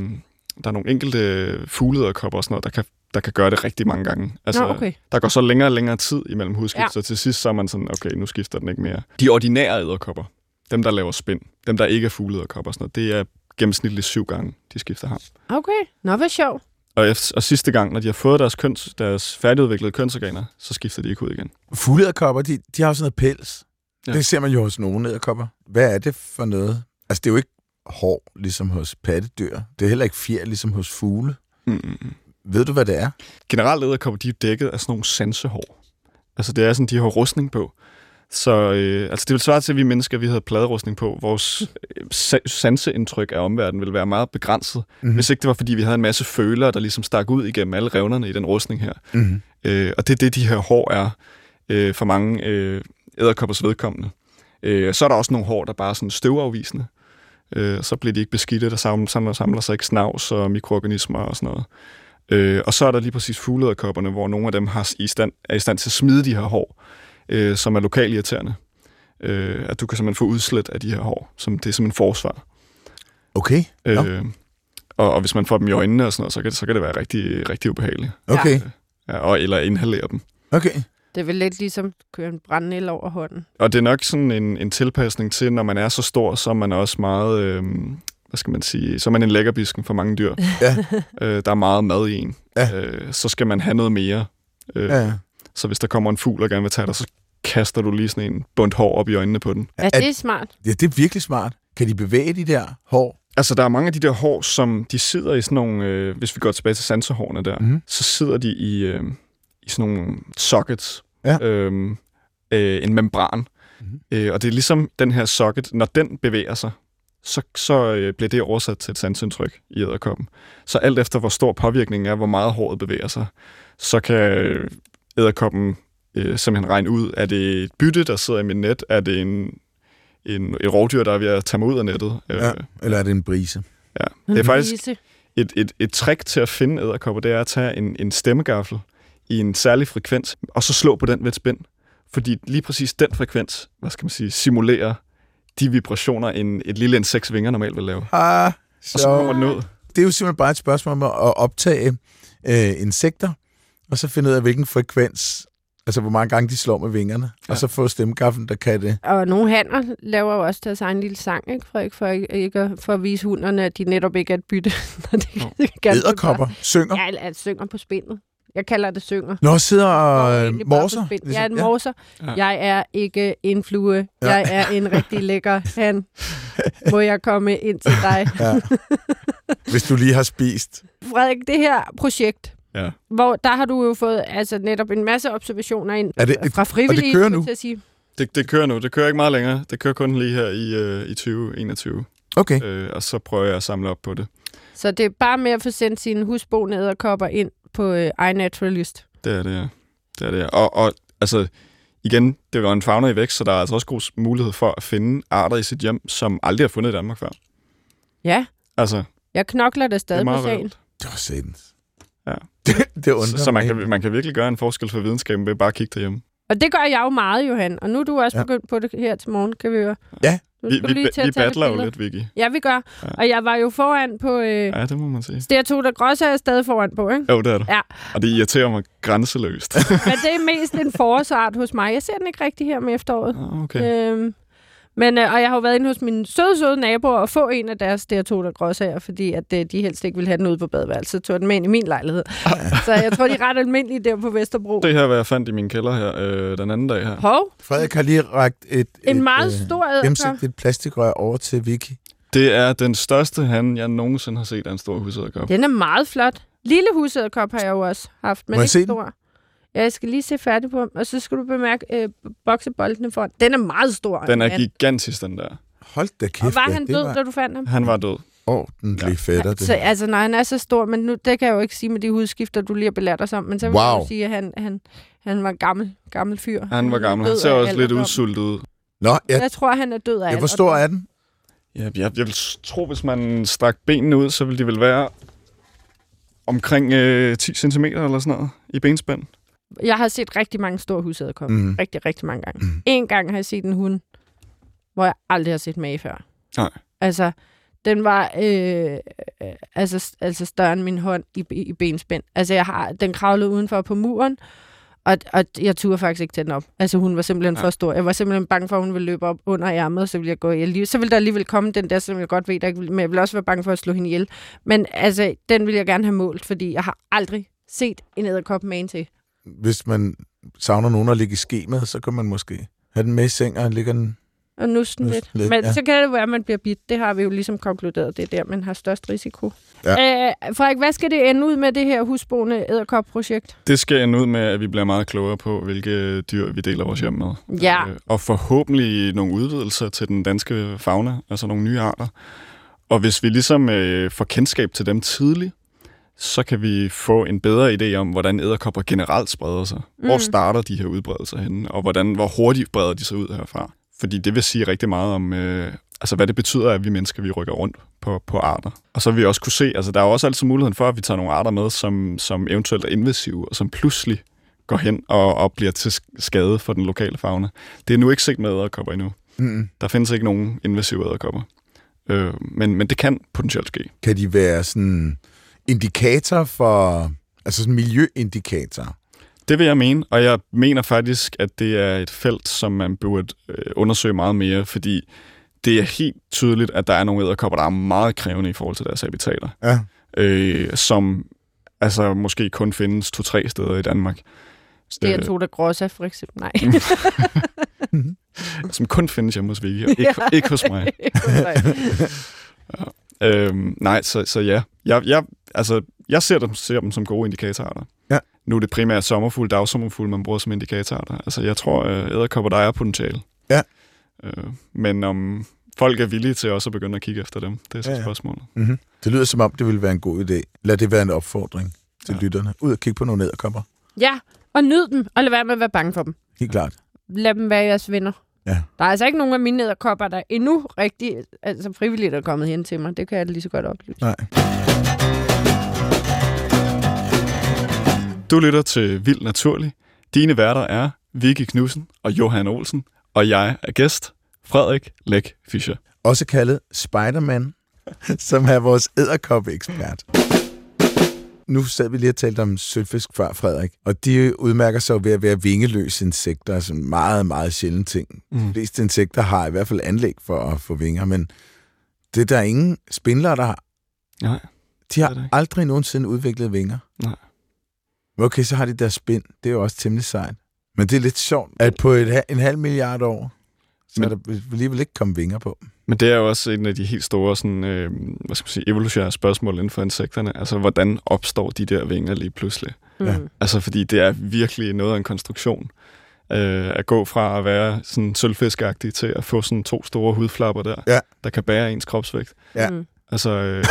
der er nogle enkelte fuglederkopper og sådan noget, der kan, der kan gøre det rigtig mange gange. Altså, Nå, okay. Der går så længere og længere tid imellem hudskift, Ja. så til sidst så er man sådan, okay, nu skifter den ikke mere. De ordinære æderkopper, dem der laver spind, dem der ikke er fuglederkopper og sådan noget, det er gennemsnitligt syv gange, de skifter ham. Okay. Nå, hvad sjovt. Og, efter, og sidste gang, når de har fået deres, køns, deres færdigudviklede kønsorganer, så skifter de ikke ud igen. Fuglederkopper, de, de har jo sådan noget pels. Ja. Det ser man jo hos nogle æderkopper. Hvad er det for noget? Altså, det er jo ikke hår, ligesom hos pattedyr. Det er heller ikke fjer, ligesom hos fugle. Mm-mm. Ved du, hvad det er? Generelt æderkopper, de er dækket af sådan nogle sansehår. Altså det er sådan, de har rustning på. Så øh, altså det vil svare til, at vi mennesker, vi havde pladerustning på. Vores øh, sa- sanseindtryk af omverdenen ville være meget begrænset, Mhm. mm-hmm. hvis ikke det var, fordi vi havde en masse følere, der ligesom stak ud igennem alle revnerne i den rustning her. Mm-hmm. Øh, og det er det, de her hår er øh, for mange øh, æderkoppers vedkommende. Øh, så er der også nogle hår, der bare er sådan støvafvisende. Øh, så bliver de ikke beskidte, der samler, samler, samler sig ikke snavs og mikroorganismer og sådan noget. Øh, og så er der lige præcis fuglederkopperne, hvor nogle af dem har i stand, er i stand til at smide de her hår, øh, som er lokalt irriterende. Øh, at du kan simpelthen få udslet af de her hår, som det er som en forsvar. Okay. Øh, og, og hvis man får dem i øjnene og sådan noget, så kan det, så kan det være rigtig, rigtig ubehageligt. okay, Ja, og, eller inhalere dem. okay. Det er vel lidt ligesom at køre en brændel over hånden. Og det er nok sådan en, en tilpasning til, når man er så stor, så er man også meget, øh, hvad skal man sige, så er man en lækkerbisken for mange dyr. Ja. øh, der er meget mad i en. Ja. Øh, så skal man have noget mere. Øh, Ja, ja. Så hvis der kommer en fugl og gerne vil tage dig, så kaster du lige sådan en bundt hår op i øjnene på den. Ja, Er- det er smart. ja, det er virkelig smart. Kan de bevæge de der hår? Altså, der er mange af de der hår, som de sidder i sådan nogle, øh, hvis vi går tilbage til sansehårene der, Mhm. så sidder de i, øh, i sådan nogle sockets. Ja. Øhm, øh, en membran. Mhm. Øh, og det er ligesom den her socket, når den bevæger sig, så, så øh, bliver det oversat til et sansindtryk i æderkoppen. Så alt efter, hvor stor påvirkningen er, hvor meget håret bevæger sig, så kan øh, æderkoppen øh, simpelthen regne ud, er det et bytte, der sidder i mit net? Er det en, en, et rovdyr, der er ved at tage mig ud af nettet? Ja. Eller er det en brise? ja. Det er faktisk Lise. et, et, et trick til at finde æderkopper, det er at tage en, en stemmegaffel i en særlig frekvens, og så slå på den ved et spænd. Fordi lige præcis den frekvens, hvad skal man sige, simulerer de vibrationer, en, et lille inseks vinger normalt vil lave. Ah, Og så kommer den ud. Det er jo simpelthen bare et spørgsmål om at optage øh, insekter, og så finde ud af, hvilken frekvens, altså hvor mange gange de slår med vingerne, ja. Og så få stemmegaflen, der kan det. Og nogle hanner laver jo også deres egen lille sang, ikke, Frederik? For, ikke, for at vise hunderne, at de netop ikke er et bytte, når de Nå. Æderkopper synger. Ja, eller at synger på spindet. Jeg kalder det synger. Nå, sidder og øh, morser. ligesom. Jeg er en morser. Ja. Jeg er ikke en flue. Ja. Jeg er en rigtig lækker han. Må jeg komme ind til dig? Ja. Hvis du lige har spist. Frederik, det her projekt, Ja. hvor der har du jo fået altså, netop en masse observationer ind Er det- fra frivillige. kører skulle jeg nu? Til at sige. Det, det kører nu. Det kører ikke meget længere. Det kører kun lige her i, øh, i 2021. Okay. Øh, og så prøver jeg at samle op på det. Så det er bare med at få sendt sine husboende æderkopper ind på øh, iNaturalist. Det er det, ja. Det er det, ja. Og, og altså, igen, det var en fauna i vækst, så der er altså også god mulighed for at finde arter i sit hjem, som aldrig har fundet i Danmark før. Ja, Altså, jeg knokler det det er stadig på meget sagen. Det var satans. Ja. Det, det undrer Så, så man, kan, man kan virkelig gøre en forskel for videnskaben ved bare at kigge derhjemme. Og det gør jeg jo meget, Johan. Og nu er du også Ja. begyndt på det her til morgen, kan vi høre. Ja. Vi, vi, du lige til vi battler jo lidt, Vicky. Ja, vi gør. Ja. Og jeg var jo foran på... Øh, Ja, det må man sige. Stereo der Grosse er stadig foran på, ikke? Jo, det er det. Ja. Og det irriterer mig grænseløst. Men det er mest en forårsart hos mig. Jeg ser den ikke rigtig her om efteråret. Ah, okay. Øhm, men, øh, og jeg har jo været inde hos mine søde, søde naboer og få en af deres der gråsager, fordi at, øh, de helst ikke ville have den ude på badeværelset. Så tog den med ind i min lejlighed. så jeg tror, de er ret almindelige der på Vesterbro. Det her, hvad jeg fandt i min kælder her øh, den anden dag her. Hov, Frederik har lige rækket et, en et, meget øh, stor æderkop. gennemsigtigt plastikrør over til Vicky. Det er den største han, jeg nogensinde har set af en stor husæderkop. Den er meget flot. Lille husæderkop har jeg jo også haft, men Må ikke se den? Ja, jeg skal lige se færdig på ham, og så skal du bemærke øh, bokseboldene foran. Den er meget stor. Den er gigantisk, den der. Hold da kæft. Og var han død, var da du fandt ham? Han var død. ordentlig Ja. fætter, det. Så, altså, nej, han er så stor, men nu, det kan jeg jo ikke sige med de hudskifter, du lige har belært os om. Men så vil jeg Wow. jo sige, at han, han, han var en gammel, gammel fyr. Han var gammel. død Han ser også lidt udsultet ud. Nå, ja, Jeg tror, han er død af ja, hvor stor er den? Ja, jeg, jeg vil tro, hvis man strak benene ud, så ville de vel være omkring øh, 10 cm eller sådan noget i benspænd. Jeg har set rigtig mange store husæderkopper. Mm. Rigtig, rigtig mange gange. Mm. En gang har jeg set en hund, hvor jeg aldrig har set mage før. Nej. Altså, den var øh, altså, altså større end min hånd i, i, i benspænd. Altså, jeg har, den kravlede udenfor på muren, og, og jeg turde faktisk ikke tage den op. Altså, hun var simpelthen Ja. for stor. Jeg var simpelthen bange for, at hun ville løbe op under ærmet, og så ville jeg gå ihjel. Så ville der alligevel komme den der, som jeg godt ved, der ikke vil, men jeg ville også være bange for at slå hende ihjel. Men altså, den vil jeg gerne have målt, fordi jeg har aldrig set en æderkop magen til. Hvis man savner nogen at ligge i ske med, så kan man måske have den med i seng, og ligger den... Og Nusten lidt. lidt, Men ja. så kan det være, at man bliver bidt. Det har vi jo ligesom konkluderet. Det er der, man har størst risiko. Ja. Øh, Frederik, hvad skal det ende ud med det her husboende æderkop-projekt? Det skal ende ud med, at vi bliver meget klogere på, hvilke dyr vi deler vores hjem med. Ja. Øh, og forhåbentlig nogle udvidelser til den danske fauna, altså nogle nye arter. Og hvis vi ligesom øh, får kendskab til dem tidligt, så kan vi få en bedre idé om, hvordan æderkopper generelt spreder sig. Hvor Mm. starter de her udbredelser henne, og hvordan, hvor hurtigt breder de sig ud herfra. Fordi det vil sige rigtig meget om, øh, altså hvad det betyder, at vi mennesker vi rykker rundt på, på arter. Og så vil vi også kunne se, altså der er jo også altid muligheden for, at vi tager nogle arter med, som, som eventuelt er invasive, og som pludselig går hen og, og bliver til skade for den lokale fauna. Det er nu ikke set med æderkopper endnu. Mm. Der findes ikke nogen invasive æderkopper. Øh, men, men det kan potentielt ske. Kan de være sådan indikator for... Altså sådan miljøindikator? Det vil jeg mene, og jeg mener faktisk, at det er et felt, som man burde øh, undersøge meget mere, fordi det er helt tydeligt, at der er nogle æderkopper, der er meget krævende i forhold til deres habitater, Ja. øh, som altså måske kun findes to-tre steder i Danmark. Det er Øh, to der Grossa, for eksempel. Nej. som kun findes hjemme hos Vicky, og ikke, ikke hos mig. Øhm, nej, så, så ja. Jeg, jeg, altså, jeg ser dem, ser dem som gode indikatorarter. Ja. Nu er det primært sommerfugl, dagsommerfugl, man bruger som indikatorarter. Altså, jeg tror, øh, æderkopper, der er potentiale. Ja. Øh, men om folk er villige til også at begynde at kigge efter dem, det er så Ja, ja, spørgsmålet. Mm-hmm. Det lyder som om, det ville være en god idé. Lad det være en opfordring til ja. lytterne. Ud og kigge på nogle æderkopper. ja, og nyd dem, og lad være med at være bange for dem. Helt klart. Lad dem være jeres venner. Ja. Der er altså ikke nogen af mine æderkopper, der endnu rigtig, altså frivilligt er kommet hen til mig. Det kan jeg lige så godt oplyse. Nej. Du lytter til Vild Naturlig. Dine værter er Vicky Knudsen og Johan Olsen, og jeg er gæst, Frederik Læk Fischer. Også kaldet Spider-Man, som er vores æderkoppe-ekspert. Nu sad vi lige og talte om sølvfisk før, Frederik, og de udmærker sig ved at være vingeløse insekter, altså en meget, meget sjælden ting. Mm. De fleste insekter har i hvert fald anlæg for at få vinger, men det er der ingen spindler, der har. Nej. De har aldrig nogensinde udviklet vinger. Nej. Okay, så har de der spind. Det er jo også temmelig sejt. Men det er lidt sjovt, at på et, en halv milliard år, så Men- er der alligevel ikke kommet vinger på. Men det er jo også en af de helt store sådan, øh, hvad skal man sige, evolutionære spørgsmål inden for insekterne. Altså, hvordan opstår de der vinger lige pludselig? Ja. Mm. Altså, fordi det er virkelig noget af en konstruktion. Øh, at gå fra at være sådan sølvfiskagtig til at få sådan to store hudflapper der, Ja. der kan bære ens kropsvægt. Ja. Mm. Altså, øh,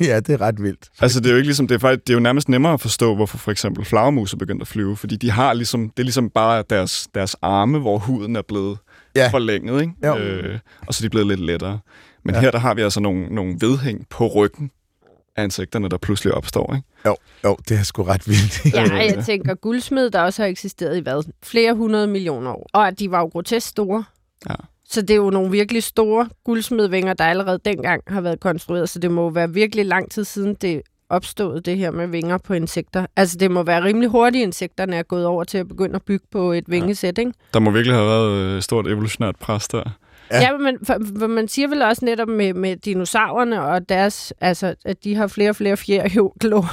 ja, det er ret vildt. altså det er jo ikke ligesom, det er, faktisk, det er jo nærmest nemmere at forstå, hvorfor for eksempel flagermus er begyndt at flyve, fordi de har ligesom, det er ligesom bare deres, deres arme, hvor huden er blevet Ja. forlænget, ikke? Jo. Øh, og så er de blevet lidt lettere. Men Ja. ja. her der har vi altså nogle, nogle vedhæng på ryggen af insekterne, der pludselig opstår, ikke? Jo, jo, det er sgu ret vildt. Ja, jeg tænker guldsmed, der også har eksisteret i hvad? Flere hundrede millioner år. Og at de var jo grotesk store. Ja. Så det er jo nogle virkelig store guldsmedvinger, der allerede dengang har været konstrueret. Så det må jo være virkelig lang tid siden, det opstået, det her med vinger på insekter. Altså, det må være rimelig hurtigt, insekterne er gået over til at begynde at bygge på et vingesæt, ikke? Der må virkelig have været øh, et stort evolutionært pres der. Ja. Ja, men for, for man siger vel også netop med, med dinosaurerne og deres, altså, at de har flere og flere fjer i lå,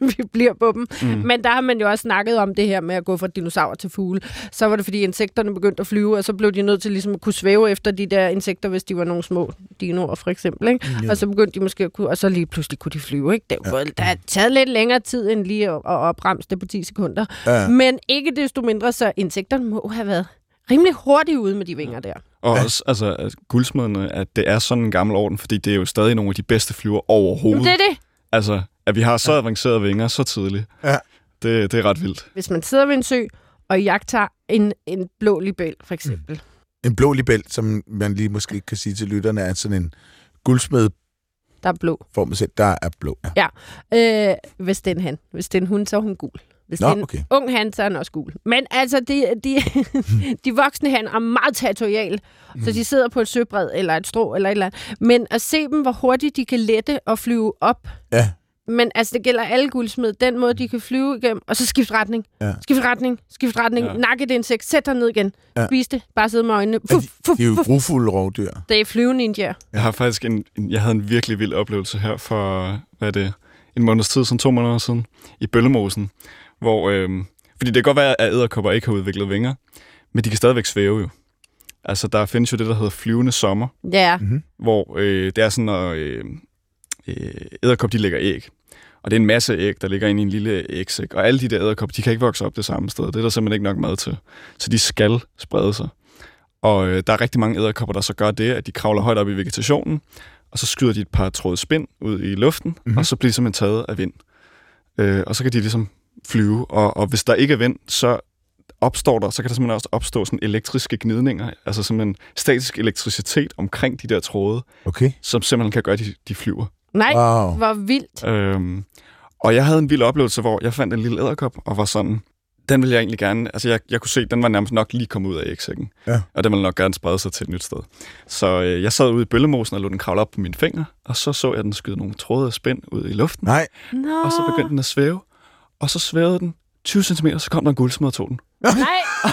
vi bliver på dem. Mm. Men der har man jo også snakket om det her med at gå fra dinosaurer til fugle. Så var det, fordi insekterne begyndte at flyve, og så blev de nødt til ligesom at kunne svæve efter de der insekter, hvis de var nogle små dinoer, for eksempel. Ikke? Ja. Og så begyndte de måske at kunne, og så lige pludselig kunne de flyve. Ikke? Det er jo, der er taget lidt længere tid end lige at, at opremse det på 10 sekunder. Ja. Men ikke desto mindre, så insekterne må have været rimelig hurtigt ude med de vinger der. Og også, altså, at guldsmederne, at det er sådan en gammel orden, fordi det er jo stadig nogle af de bedste flyver overhovedet. Jamen, det er det. Altså, at vi har så avancerede vinger så tidligt. Ja. Det, det er ret vildt. hvis man sidder ved en sø og jagter en, en blå libel, for eksempel. En blå libel, som man lige måske kan sige til lytterne, er sådan en guldsmed Der er blå. formet sæt, der er blå. Ja. Øh, hvis det er en han. Hvis det er en hund, så er hun gul. Hvis Nå, det er en okay. ung han, så er han også gul. Men altså, de, de, de voksne han er meget territoriale, så de sidder på et søbred eller et strå eller et eller andet. Men at se dem, hvor hurtigt de kan lette og flyve op. Ja. Men altså, det gælder alle guldsmed. Den måde, de kan flyve igennem, og så skifte retning. Ja. Skift retning, skift retning. Ja. Nakke det insekt, sæt dig ned igen. Ja. Spis det, bare sidde med øjnene. Ja, Fuf, fuf, De er jo fuf. grufulde rovdyr. Det er flyveninja. Jeg har faktisk en, en, jeg havde en virkelig vild oplevelse her for, hvad er det, en måneds tid, sådan to måneder siden, i Bøllemosen, hvor, øh, fordi det kan godt være, at æderkopper ikke har udviklet vinger, men de kan stadigvæk svæve jo. Altså, der findes jo det, der hedder flyvende sommer, Ja. hvor øh, det er sådan, at øh, øh, æderkop, de lægger æg. Og det er en masse æg, der ligger inde i en lille ægsæk. Og alle de der æderkopper, de kan ikke vokse op det samme sted. Det er der simpelthen ikke nok mad til. Så de skal sprede sig. Og øh, der er rigtig mange æderkopper, der så gør det, at de kravler højt op i vegetationen, og så skyder de et par tråde spind ud i luften, Mhm. mm-hmm. og så bliver de simpelthen taget af vind. Øh, og så kan de ligesom flyve, og, og hvis der ikke er vind, så opstår der, så kan der simpelthen også opstå sådan elektriske gnidninger, altså simpelthen statisk elektricitet omkring de der tråde, Okay. som simpelthen kan gøre, at de, de flyver. Nej, Wow. hvor vildt. Øhm, og jeg havde en vild oplevelse, hvor jeg fandt en lille æderkop, og var sådan, den ville jeg egentlig gerne, altså jeg, jeg kunne se, den var nærmest nok lige kommet ud af ægsækken. Ja. Og den ville nok gerne sprede sig til et nyt sted. Så øh, jeg sad ude i bøllemosen og lod den kravle op på mine fingre, og så så jeg den skyde nogle tråde af spænd ud i luften, Nej. Nå. og så begyndte den at svæve, og så svævede den 20 cm, så kom der en guldsmed og tog den. Nej.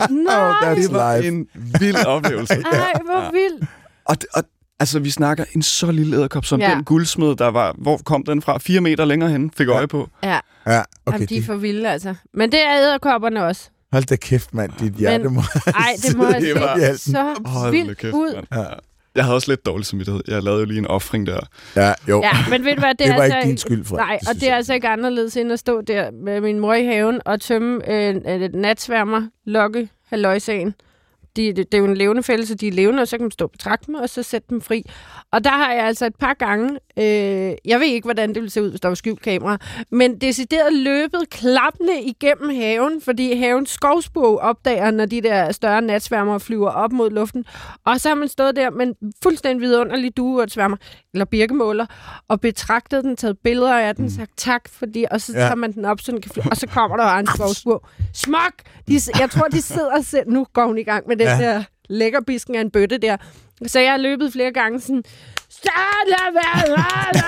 Oh, Nej. that's Det var life. en vild oplevelse. Ej, hvor vildt. Og, og altså, vi snakker en så lille æderkop, som Ja. den guldsmed, der var, hvor kom den fra? Fire meter længere hen, fik øje på. Ja, Ja, okay. Jamen, de er for vilde, altså. Men det er æderkopperne også. Hold da kæft, mand. Dit hjerte må... Ej, det må have set så Hold vildt kæft, ud. Ja. Jeg havde også lidt dårlig samvittighed. Jeg lavede jo lige en offring der. Ja, jo. Ja, men ved du hvad, det, Det er var altså ikke din skyld, Fred. Nej, Det og det er jeg. altså ikke anderledes end at stå der med min mor i haven og tømme øh, et natsværmer, lokke, halvøjsagen. De, det, det er jo en levende fælde, så de er levende, og så kan man stå og betragte dem, og så sætte dem fri. Og der har jeg altså et par gange, øh, jeg ved ikke, hvordan det ville se ud, hvis der var skjult kamera, men decideret løbet klappende igennem haven, fordi havens skovsbog opdager, når de der større natsværmer flyver op mod luften. Og så har man stået der med en fuldstændig vidunderlig dueurtsværmer, eller birkemåler, og betragtet den, taget billeder af den, sagt tak, fordi, og så Ja. tager man den op, så den kan flyve, og så kommer der en skovsbog. Smuk! De, jeg tror, de sidder selv, nu går hun i gang med den Ja. der lækkerbisken af en bøtte der. Så jeg har løbet flere gange sådan, så lad være, lad,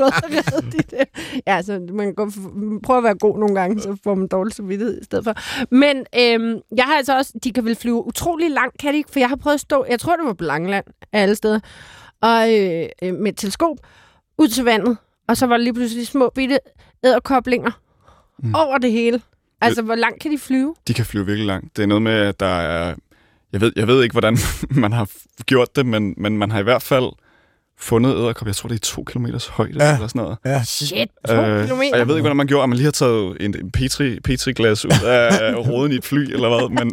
redde de der. Ja, så man kan prøve at være god nogle gange, så får man dårlig samvittighed i stedet for. Men øhm, jeg har altså også, de kan vel flyve utrolig langt, kan de ikke? For jeg har prøvet at stå, jeg tror det var på Langeland af alle steder, og øh, øh, med et teleskop ud til vandet, og så var der lige pludselig små bitte æderkoblinger mm. over det hele. Altså, hvor langt kan de flyve? De kan flyve virkelig langt. Det er noget med, at der er... Jeg ved, jeg ved ikke, hvordan man har gjort det, men, men man har i hvert fald fundet æderkop. Jeg tror, det er to kilometers højde Ja. eller sådan noget. Ja. Shit, to Øh, kilometer. og jeg ved ikke, hvordan man gjorde, om man lige har taget en, en Petri, Petri-glas ud af roden i et fly, eller hvad, men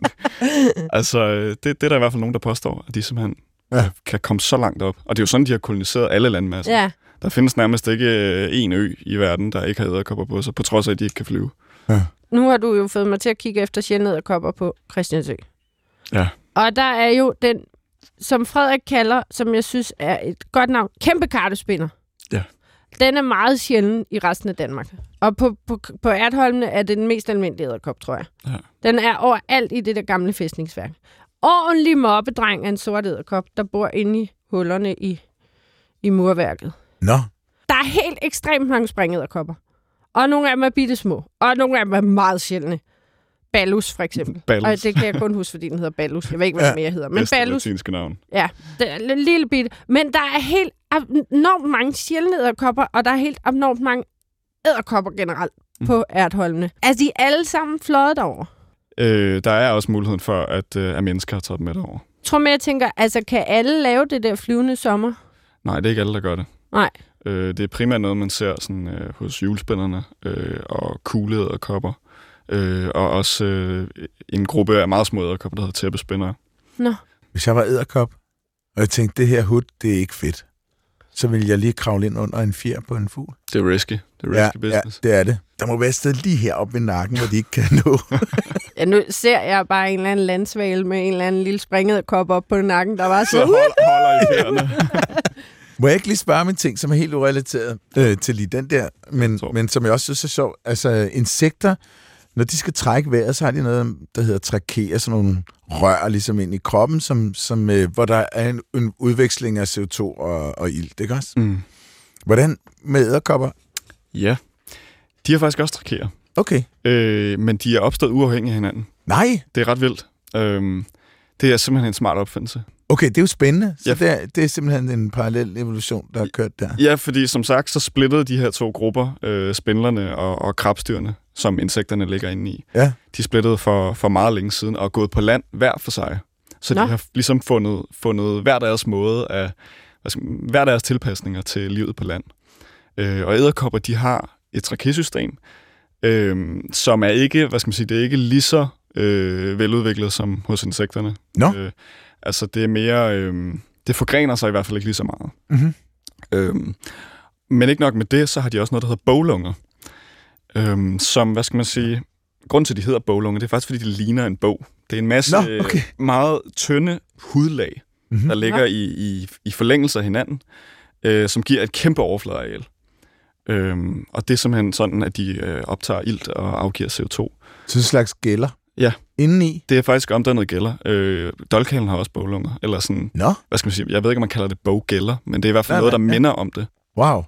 altså, øh, det, det er der i hvert fald nogen, der påstår, at de simpelthen Ja. ja. kan komme så langt op. Og det er jo sådan, de har koloniseret alle landmasser. Ja. Der findes nærmest ikke øh, en ø i verden, der ikke har æderkopper på sig, på trods af, at de ikke kan flyve. Nu har du jo fået mig til at kigge efter sjældne æderkopper på Christiansø. Ja. Og der er jo den, som Frederik kalder, som jeg synes er et godt navn, kæmpe kartespinder. Ja. Den er meget sjælden i resten af Danmark. Og på, på, på Ertholmene er det den mest almindelige æderkop, tror jeg. Ja. Den er overalt i det der gamle fæstningsværk. Ordentlig mobbedreng af en sort æderkop, der bor inde i hullerne i, i murværket. Nå, Der er helt ekstremt mange springæderkopper. Og nogle af dem er bitte små. Og nogle af dem er meget sjældne. Ballus, for eksempel. Ballus. Og det kan jeg kun huske, fordi den hedder Ballus. Jeg ved ikke, hvad Ja. mere hedder. Men Ballus, latinske navn. ja, det er en lille bitte. Men der er helt enormt mange sjældne æderkopper, og der er helt enormt mange æderkopper generelt Mm. på ærtholdene. Altså, de er alle sammen fløjet derover. Øh, der er også muligheden for, at, øh, at mennesker har taget dem med derover. Tror mere, jeg tænker, altså, kan alle lave det der flyvende sommer? Nej, det er ikke alle, der gør det. Nej. Øh, det er primært noget, man ser sådan, øh, hos julespænderne øh, og kuglede kopper. Øh, og også øh, en gruppe af meget små æderkopper, der hedder tæppespændere. Nå. hvis jeg var æderkop, og jeg tænkte, det her hud, det er ikke fedt, så ville jeg lige kravle ind under en fjer på en fugl. Det er risky. Det er risky Ja, ja, business. det er det. Der må være et sted lige heroppe ved nakken, hvor de ikke kan nå. Ja, nu ser jeg bare en eller anden landsvale med en eller anden lille springet kop op på nakken, der var Så så... hold, holder i fjerene. Må jeg ikke lige spørge om en ting, som er helt urelateret øh, til lige den der, men, men som jeg også synes er sjov. Altså, insekter, når de skal trække vejret, så har de noget, der hedder trakea, sådan nogle rør ligesom ind i kroppen, som, som, øh, hvor der er en, en udveksling af CO2 og, og ilt, ikke også? Mm. Hvordan med æderkopper? Ja. De har faktisk også trakere. Okay. Øh, men de er opstået uafhængigt af hinanden. Nej, Det er ret vildt. Øhm, det er simpelthen en smart opfindelse. Okay, det er jo spændende. Så Ja. det, er, det er simpelthen en parallel evolution, der er kørt der. Ja, fordi som sagt, så splittede de her to grupper, øh, spindlerne og, og krabstyrene, som insekterne ligger inde i, Ja. de splittede for, for meget længe siden og er gået på land hver for sig. Så Nå. de har ligesom fundet, fundet hver deres måde af, hvad skal, man- hver deres tilpasninger til livet på land. Øh, og æderkopper, de har et trakesystem, øh, som er ikke, hvad skal man sige, det er ikke lige så øh, veludviklet som hos insekterne. Nå. Øh, altså det er mere, øh, det forgrener sig i hvert fald ikke lige så meget. Mm-hmm. Øhm, men ikke nok med det, så har de også noget, der hedder boglunger. Øhm, som, hvad skal man sige, grund til, at de hedder boglunger, det er faktisk, fordi de ligner en bog. Det er en masse Nå, okay. meget tynde hudlag, Mm-hmm. der ligger i, i, i forlængelse af hinanden, øh, som giver et kæmpe overfladeareal. Øhm, og det er simpelthen sådan, at de øh, optager ilt og afgiver CO2. Så en slags gælder. Ja. Indeni. Det er faktisk omdannet gælder. Øh, dolkhalen har også boglunger, eller sådan, Nå, hvad skal man sige, jeg ved ikke, om man kalder det boggælder, men det er i hvert fald Nej, noget, der ja. minder om det. wow.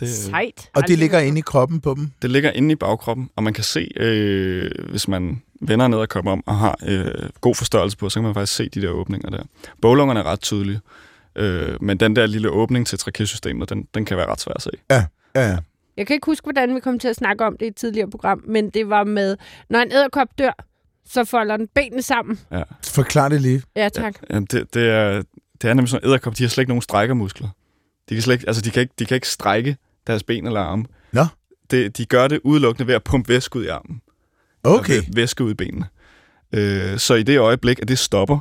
det Sejt. Og det ligger inde i kroppen på dem? Det ligger inde i bagkroppen, og man kan se, øh, hvis man vender ned og kommer om og har øh, god forstørrelse på, så kan man faktisk se de der åbninger der. Bowlungerne er ret tydelige, øh, men den der lille åbning til trakesystemet, den, den kan være ret svær at se. Ja, ja. Jeg kan ikke huske, hvordan vi kom til at snakke om det i et tidligere program, men det var med, når en æderkop dør, så folder den benene sammen. Ja. Forklar det lige. Ja, tak. Jamen, det, det, er, det er nemlig sådan, æderkop, de har slet ikke nogen strækkermuskler. De kan, slet ikke, altså, de kan, ikke, de kan ikke strække deres ben eller arme. Nå. Det, de gør det udelukkende ved at pumpe væske ud i armen. Okay. væske ud i benene. Øh, så i det øjeblik, at det stopper,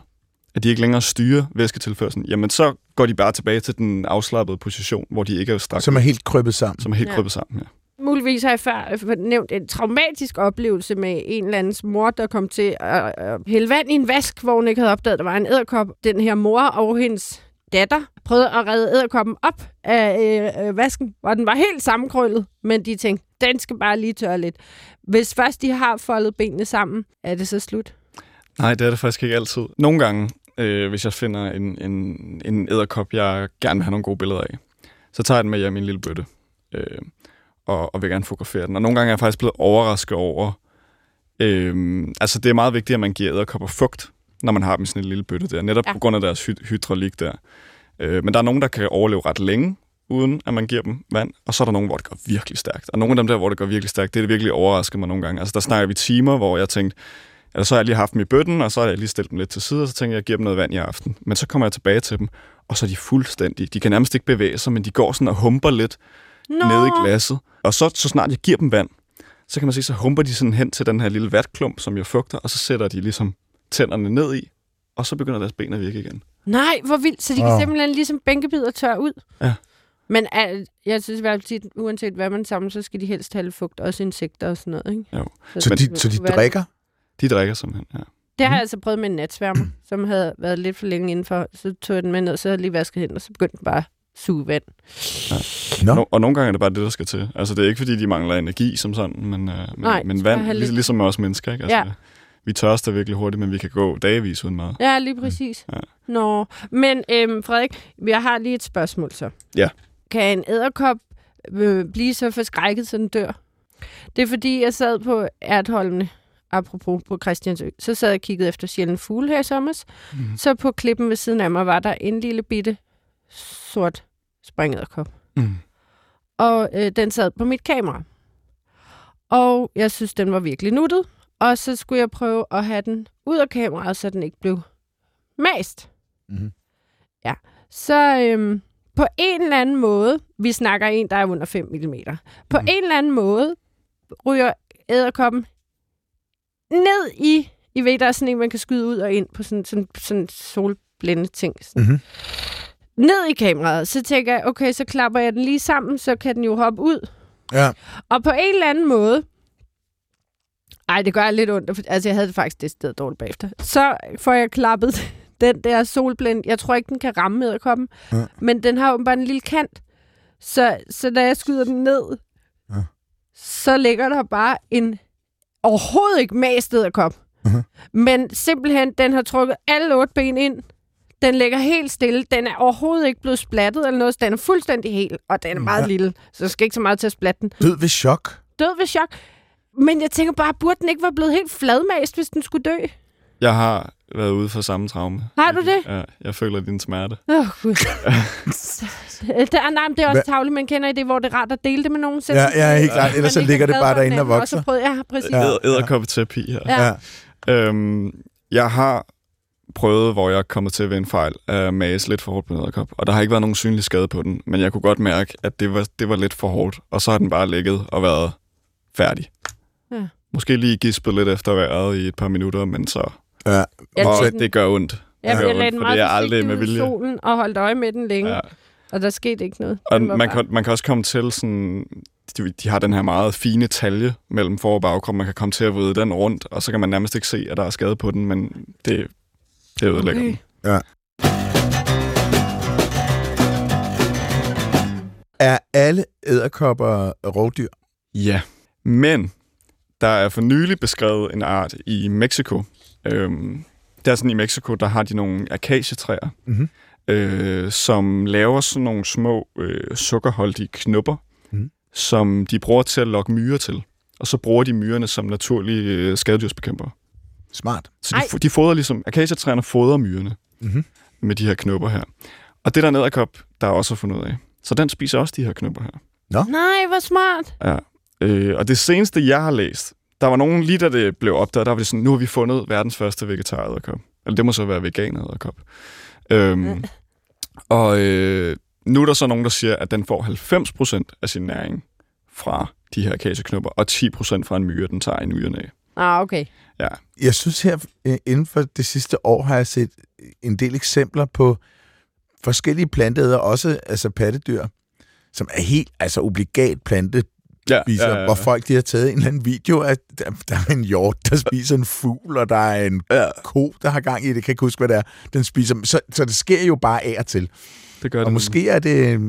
at de ikke længere styrer væsketilførselen, jamen så går de bare tilbage til den afslappede position, hvor de ikke er strakt, Som er helt krøbet sammen. som er helt Ja. krøbet sammen. Ja. Muligvis har jeg før nævnt en traumatisk oplevelse med en eller andens mor, der kom til at hælde vand i en vask, hvor hun ikke havde opdaget, at der var en æderkop. Den her mor og hendes datter prøvede at redde æderkoppen op af øh, øh, vasken, hvor den var helt sammenkrøllet, men de tænkte, den skal bare lige tørre lidt. Hvis først de har foldet benene sammen, er det så slut. Nej, det er det faktisk ikke altid. Nogle gange, øh, hvis jeg finder en, en, en æderkop, jeg gerne vil have nogle gode billeder af, så tager jeg den med hjem i en lille bøtte, øh, og, og vil gerne fotografere den. Og nogle gange er jeg faktisk blevet overrasket over, øh, altså det er meget vigtigt, at man giver æderkopper fugt, når man har dem i sådan en lille bøtte der, netop Ja. på grund af deres hy- hydraulik der. Øh, men der er nogen, der kan overleve ret længe, uden at man giver dem vand, og så er der nogen, hvor det går virkelig stærkt. Og nogle af dem der, hvor det går virkelig stærkt, det er det virkelig overrasket mig nogle gange. Altså der snakker vi timer, hvor jeg tænkte, eller så har jeg lige haft dem i bøtten, og så har jeg lige stillet dem lidt til side, og så tænker jeg, jeg giver dem noget vand i aften. Men så kommer jeg tilbage til dem, og så er de fuldstændig, de kan nærmest ikke bevæge sig, men de går sådan og humper lidt Nå, ned i glasset. Og så, så snart jeg giver dem vand, så kan man se, så humper de sådan hen til den her lille vatklump, som jeg fugter, og så sætter de ligesom tænderne ned i, og så begynder deres ben at virke igen. Nej, hvor vildt. Så de kan Wow. simpelthen ligesom bænkebider tørre ud. Ja. Men al- jeg synes i hvert fald, at uanset hvad man samler, så skal de helst have fugt. Også insekter og sådan noget, ikke? Jo. Så det de, så de drikker? De drikker simpelthen, ja. Det har Mhm. jeg altså prøvet med en natsværmer, som havde været lidt for længe indenfor. Så tog jeg den med ned, så havde jeg lige vasket hen, og så begyndte den bare suge vand. Nå. No, og nogle gange er det bare det, der skal til. Altså, det er ikke, fordi de mangler energi som sådan, men, øh, men, Nej, men vand, lig, lidt- ligesom os mennesker, ikke? Altså, Ja. Vi tørster virkelig hurtigt, men vi kan gå dagevis uden mad. Ja, lige præcis. Ja. Nå, men øhm, Frederik, jeg har lige et spørgsmål så. Ja. Kan en æderkop øh, blive så forskrækket, så den dør? Det er fordi, jeg sad på Ertholmene, apropos på Christiansø, så sad jeg og kiggede efter sjældne fugle her i sommer. Mm. Så på klippen ved siden af mig var der en lille bitte sort springæderkop. Mm. Og øh, den sad på mit kamera. Og jeg synes, den var virkelig nuttet. Og så skulle jeg prøve at have den ud af kameraet, så den ikke blev mast. Mhm. Så øhm, på en eller anden måde, vi snakker en, der er under 5 mm, på Mhm. en eller anden måde ryger æderkoppen ned i, I ved, der er sådan en, man kan skyde ud og ind på sådan sådan, sådan solblænde ting. Sådan. Mhm. Ned i kameraet, så tænker jeg, okay, så klapper jeg den lige sammen, så kan den jo hoppe ud. Ja. Og på en eller anden måde, ej, det gør lidt ondt, altså jeg havde det faktisk det sted dårligt bagefter, så får jeg klappet den der solblænd. Jeg tror ikke, den kan ramme æderkoppen, Ja. men den har åbenbart en lille kant. Så, så da jeg skyder den ned, Ja. så ligger der bare en overhovedet ikke mast æderkop. Mhm. Men simpelthen, den har trukket alle otte ben ind. Den ligger helt stille. Den er overhovedet ikke blevet splattet eller noget. så Den er fuldstændig hel, og den er meget Ja. lille. Så der skal ikke så meget til at splatte den Død ved chok. død ved chok. Men jeg tænker bare, burde den ikke være blevet helt fladmast, hvis den skulle dø? Jeg har været ude for samme traume. Har du det? Ja, jeg føler din smerte. Åh, oh, gud. det, er, nej, men det er også tavligt, man kender i det, hvor det er rart at dele det med nogen. Ja, ja, helt klart. Ellers så ikke er ligger det bare derinde og vokser. så prøvede, ja, præcis. Ja. Ja. Æder, æderkoppeterapi her. Ja. Ja. Øhm, jeg har prøvet, hvor jeg er kommet til ved en fejl, at mase lidt for hårdt på en æderkop. Og der har ikke været nogen synlig skade på den, men jeg kunne godt mærke, at det var, det var lidt for hårdt. Og så har den bare ligget og været færdig. Ja. Måske lige gispet lidt efter vejret i et par minutter, men så... Ja. Jeg, lagde den, det gør ondt. jeg, det gør jeg lagde den meget er aldrig med vilje. solen og holdt øje med den længe, Ja. ja. og der skete ikke noget. Og man bare- kan, man kan også komme til sådan... De, de har den her meget fine talje mellem for- og bagkrop. Man kan komme til at vride den rundt, og så kan man nærmest ikke se, at der er skade på den, men det, det ødelægger Okay. den. Er alle æderkopper rovdyr? Ja, men der er for nylig beskrevet en art i Mexico. Øhm, der er sådan i Mexico, der har de nogle akacietræer, Mhm. øh, som laver sådan nogle små øh, sukkerholdige knupper, Mhm. som de bruger til at lokke myrer til. Og så bruger de myrerne som naturlige øh, skadedyrsbekæmpere. Smart. Så Ej. de, fo- de fodrer ligesom, akacietræerne fodrer myrerne Mhm. med de her knupper her. Og det der nederkop, der er også fundet ud af. Så den spiser også de her knupper her. Nej, hvor smart. Ja. Øh, og det seneste, jeg har læst, der var nogen, lige da det blev opdaget, der var det sådan, nu har vi fundet verdens første vegetar Eller det må så være veganer Øhm, og øh, nu er der så nogen, der siger, at den får 90% af sin næring fra de her akaceknupper, og 10% fra en myre, den tager i nyerne af. Ah, okay. Ja. Jeg synes her, øh, inden for det sidste år, har jeg set en del eksempler på forskellige planteæder, også altså pattedyr, som er helt altså obligat plante Ja, spiser, ja, ja, ja. hvor folk de har taget en eller anden video af, der, der er en hjort, der spiser en fugl, og der er en ja, ko, der har gang i det, jeg kan ikke huske, hvad det er, den spiser. Så, så det sker jo bare af og til. det gør Og det. måske er det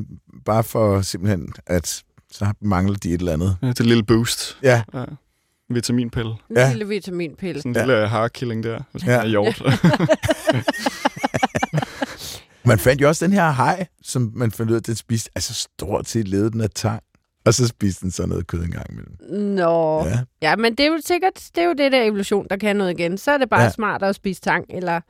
bare for simpelthen, at så mangler de et eller andet. Ja, det er et lille boost. Ja, Ja. Vitaminpille. En Ja. lille vitaminpille. Sådan en Ja. ja. lille harkilling der, hvis man Ja. er hjort. man fandt jo også den her haj, som man fandt ud af, at den spiste, altså stort set levede den af tang. Og så spiste den så noget kød en gang imellem. Nå. Ja. Ja, men det er jo sikkert det, er jo det der evolution, der kan noget igen. Så er det bare Ja. smartere at spise tang eller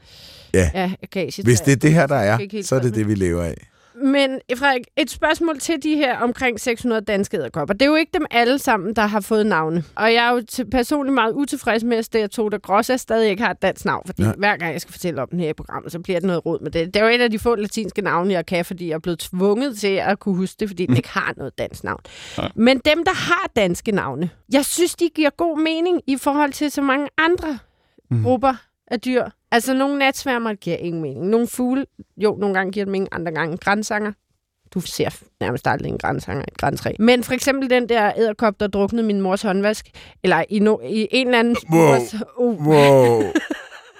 Ja. ja, akacietræ. Hvis det er det her, der er, så er det det, vi lever af. Men Frederik, et spørgsmål til de her omkring 600 danske æderkopper. Det er jo ikke dem alle sammen, der har fået navne. Og jeg er jo personligt meget utilfreds med, at Steatota Grossa stadig ikke har et dansk navn. Fordi ja. hver gang jeg skal fortælle om den her i programmet, så bliver det noget råd med det. Det er jo et af de få latinske navne, jeg kan, fordi jeg er blevet tvunget til at kunne huske det, fordi den ikke har noget dansk navn. Ja. Men dem, der har danske navne, jeg synes, de giver god mening i forhold til så mange andre Mhm. grupper af dyr, Altså, nogle natsværmer giver ingen mening. Nogle fugle, jo, nogle gange giver det mening, andre gange grænsanger. Du ser nærmest aldrig en grænsanger i et græntræ. Men for eksempel den der æderkop, der druknede min mors håndvask, eller i, no, i en eller anden... Wow. Uh, Wow.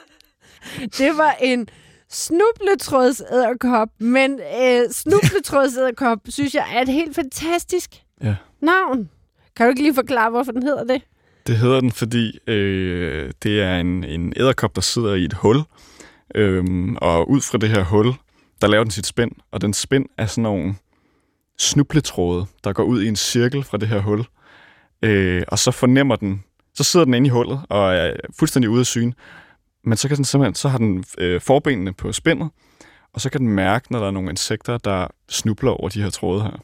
det var en snubletrådsæderkop, men øh, snubletrådsæderkop, synes jeg, er et helt fantastisk Ja. navn. Kan du ikke lige forklare, hvorfor den hedder det? Det hedder den, fordi øh, det er en, en æderkop, der sidder i et hul. Øhm, og ud fra det her hul, der laver den sit spind. Og den spind er sådan nogle snubletråde, der går ud i en cirkel fra det her hul. Øh, og så fornemmer den, så sidder den inde i hullet og er fuldstændig ude af syne. Men så, kan den simpelthen, så har den øh, forbenene på spændet, og så kan den mærke, når der er nogle insekter, der snubler over de her tråde her.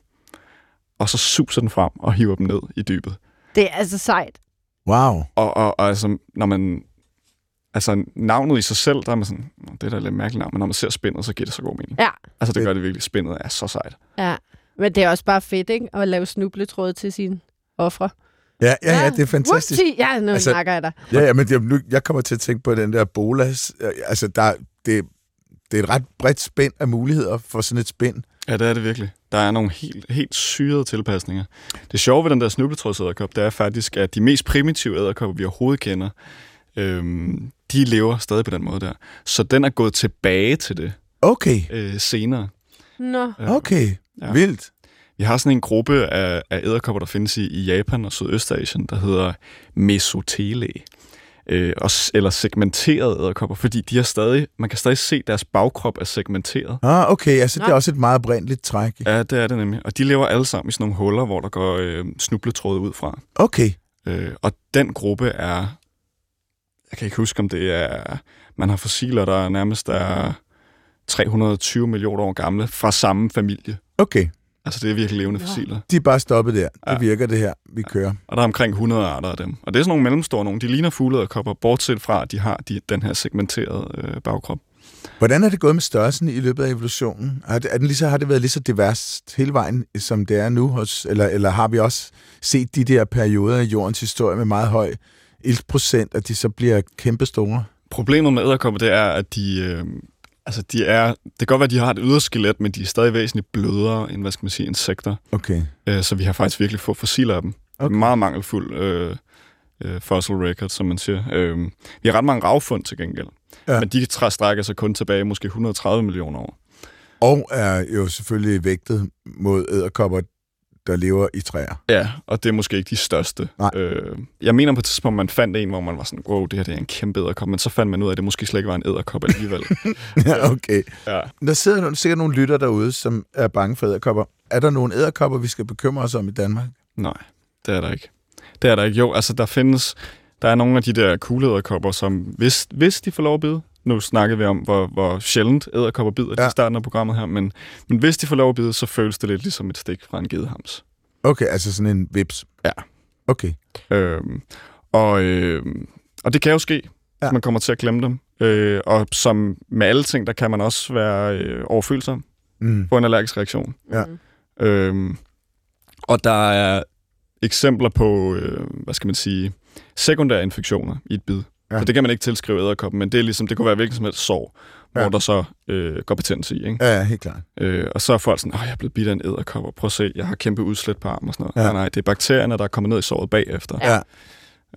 Og så suser den frem og hiver dem ned i dybet. Det er altså sejt. Wow. Og, og, og altså, når man... Altså, navnet i sig selv, der er man sådan, "Nå, det er da et lidt mærkeligt navn, men når man ser spindet, så giver det så god mening. Ja. Altså, det gør det virkelig. Spindet er så sejt. Ja, men det er også bare fedt, ikke? At lave snubletråde til sine ofre. Ja, ja, ja, det er fantastisk. Whoopsie. Ja, nu Altså- altså, snakker jeg dig. Ja, ja, men jeg, nu, jeg kommer til at tænke på den der bolas. øh, Altså, der, det, det er et ret bredt spænd af muligheder for sådan et spænd. Ja, det er det virkelig. Der er nogle helt, helt syrede tilpasninger. Det sjove ved den der snubletrådsæderkop, det er faktisk, at de mest primitive æderkopper, vi overhovedet kender, øhm, de lever stadig på den måde der. Så den er gået tilbage til det Okay, øh, senere. Nå, okay. Ja. Vildt. Vi har sådan en gruppe af, af æderkopper, der findes i, i Japan og Sydøstasien, der hedder mesotele. Øh, og, eller segmenterede æderkopper, fordi de er stadig, man kan stadig se, at deres bagkrop er segmenteret. Ah, okay, altså det er også et meget oprindeligt træk. Ja, det er det nemlig. Og de lever alle sammen i sådan nogle huller, hvor der går øh, snubletråde ud fra. Okay, Øh, og den gruppe er... Jeg kan ikke huske, om det er... Man har fossiler, der nærmest er 320 millioner år gamle fra samme familie. okay. Altså, det er virkelig levende Nå. fossiler. De er bare stoppet der. Ja. Det virker det her, vi kører. Og der er omkring 100 arter af dem. Og det er sådan nogle mellemstore nogle. De ligner fuglederkopper, bortset fra, at de har de, den her segmenterede øh, bagkrop. Hvordan er det gået med størrelsen i løbet af evolutionen? Har det, er den lige så, har det været lige så diverst hele vejen, som det er nu? Hos, eller, eller har vi også set de der perioder i jordens historie med meget høj iltprocent, at de så bliver kæmpe store? Problemet med æderkopper, det er, at de... Øh, altså, de er... Det kan godt være, at de har et ydre skelet, men de er stadig væsentligt blødere end, hvad skal man sige, insekter. Okay. Øh, så vi har faktisk virkelig få fossiler af dem. Okay. Meget mangelfuld øh, øh, fossil record, som man siger. Øh, vi har ret mange ravfund til gengæld. Ja. Men de træ- strækker sig kun tilbage måske 130 millioner år. Og er jo selvfølgelig vægtet mod æderkopper, der lever i træer. Ja, og det er måske ikke de største. Nej. Øh, jeg mener på et tidspunkt, man fandt en, hvor man var sådan, wow, det her det er en kæmpe æderkop, men så fandt man ud af, at det måske slet ikke var en æderkop alligevel. ja, okay. ja. Der sidder nogle- sikkert nogle lytter derude, som er bange for æderkopper. Er der nogle æderkopper, vi skal bekymre os om i Danmark? Nej, det er der ikke. Det er der ikke. Jo, altså der findes, der er nogle af de der kugleæderkopper, som hvis, hvis de får lov at bide, nu snakkede vi om, hvor, hvor sjældent æderkopper bider ja. Til starten af programmet her, men, men hvis de får lov at bide, så føles det lidt ligesom et stik fra en gedehams. Okay, altså sådan en vips. Ja. Okay. Øhm, og, øhm, og det kan jo ske, ja. Man kommer til at klemme dem. Øh, og som med alle ting, der kan man også være øh, overfølsom Mm. på en allergisk reaktion. Ja. Mm. Øhm, og der er eksempler på, øh, hvad skal man sige, sekundære infektioner i et bid. Ja. Så det kan man ikke tilskrive æderkoppen, men det, er ligesom, det kunne være hvilket som helst sår, ja. Hvor der så øh, går betændelse i. Ikke? Ja, ja, helt klart. Øh, og så er folk sådan, åh, jeg er blevet bidt af en æderkop, og prøv at se, jeg har kæmpe udslæt på armen og sådan noget. Ja. Nej, nej, det er bakterierne, der er kommet ned i såret bagefter. Ja.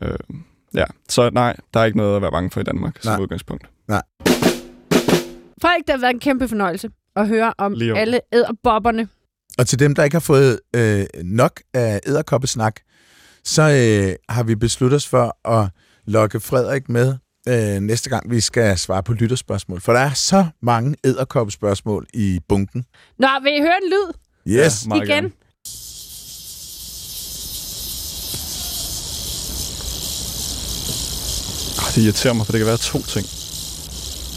Øh, ja, så nej, der er ikke noget at være bange for i Danmark som Nej. udgangspunkt. Frederik, det har været en kæmpe fornøjelse at høre om alle æderbobberne. Og til dem, der ikke har fået øh, nok af æderkoppesnak, så øh, har vi besluttet os for at lokke Frederik med øh, næste gang, vi skal svare på lytterspørgsmål. For der er så mange æderkoppespørgsmål i bunken. Nå, vil I høre en lyd Yes. Ja, meget igen? gerne. Oh, det irriterer mig, for det kan være to ting.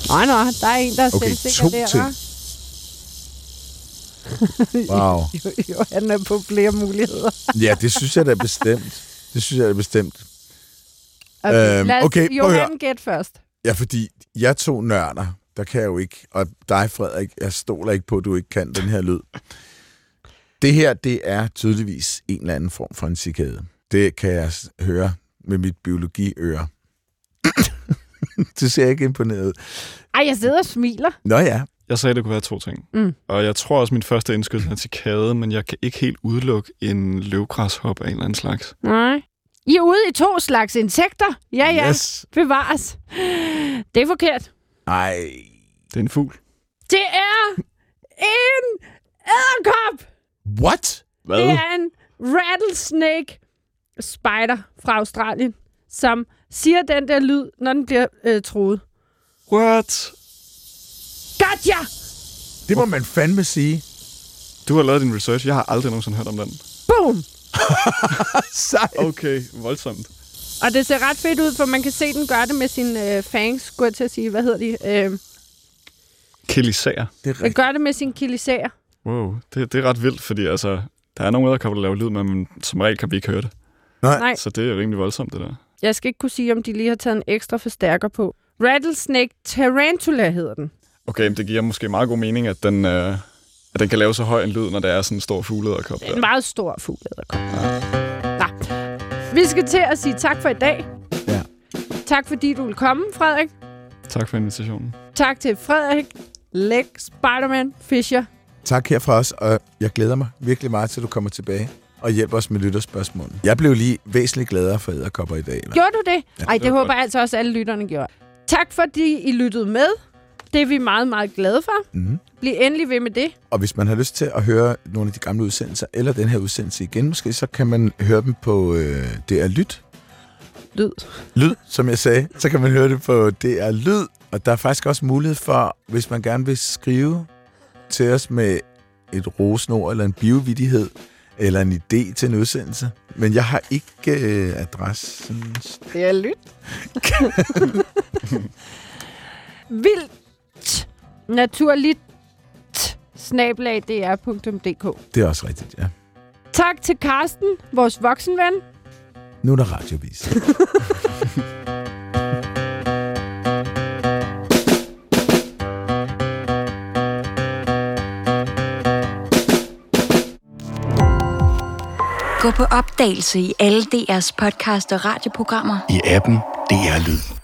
Nej, nej, der er en, der er Okay, to der. ting. Wow. Jo, jo, han er på flere muligheder. Ja, det synes jeg da bestemt. Det synes jeg da bestemt. Okay, Øhm, lad os, okay, prøv at Johan, gæt først. Ja, fordi jeg to nørder, der kan jeg jo ikke, og dig, Frederik, jeg stoler ikke på, at du ikke kan den her lyd. Det her, det er tydeligvis en eller anden form for en cikade. Det kan jeg høre med mit biologiøre. du ser ikke imponeret ud. Ej, jeg sidder og smiler. Nå ja, Jeg sagde, det kunne være to ting. Mm. Og jeg tror også, min første indskydelse er til kade, men jeg kan ikke helt udelukke en løvgræshop af en eller anden slags. Nej. I er ude i to slags insekter. Ja, ja. yes. Bevares. Det er forkert. Ej, Det er en fugl. Det er en æderkop. what? Hvad? Det er en rattlesnake spider fra Australien, som siger den der lyd, når den bliver øh, troet. What? Gotcha! Det må man fandme sige. Du har lavet din research. Jeg har aldrig nogensinde hørt om den. Boom! Sejt. Okay, voldsomt. Og det ser ret fedt ud, for man kan se, den gør det med sine øh, fangs, skulle jeg til at sige. Hvad hedder de? Øh, Kelisær. Det er den gør det med sin kilisæer. Wow, det, det er ret vildt, fordi altså, der er nogle æderkopper, der laver lyd, men som regel kan vi ikke høre det. Nej, Så det er rimelig voldsomt, det der. jeg skal ikke kunne sige, om de lige har taget en ekstra forstærker på. Rattlesnake tarantula hedder den. Okay, men det giver måske meget god mening, at den, øh, at den kan lave så høj en lyd, når der er sådan en stor er en meget stor fugl, æderkop. Nå. Vi skal til at sige tak for i dag. Ja. Tak fordi du vil komme, Frederik. Tak for invitationen. Tak til Frederik, Læk, Spiderman, Fischer. Tak her fra os, og jeg glæder mig virkelig meget til, at du kommer tilbage og hjælper os med lytterspørgsmålene. Jeg blev lige væsentligt gladere for æderkopper i dag. hva'? Gjorde du det? Ej, det det håber godt. jeg altså også, alle lytterne gjorde. Tak fordi I lyttede med. Det er vi meget, meget glade for. Mhm. Bliv endelig ved med det. Og hvis man har lyst til at høre nogle af de gamle udsendelser, eller den her udsendelse igen måske, så kan man høre dem på øh, DR Lyt. Lyd. Lyd, som jeg sagde. Så kan man høre det på DR Lyd. Og der er faktisk også mulighed for, hvis man gerne vil skrive til os med et rosnord eller en biovidighed, eller en idé til en udsendelse. Men jeg har ikke øh, adressen. Det er lyt. Vildt. Naturligt. Snablag dr.dk. Det er også rigtigt, ja. Tak til Karsten, vores voksenven. Nu er der radiovis. Gå på opdagelse i alle DR's podcast og radioprogrammer. I appen DR Lyd.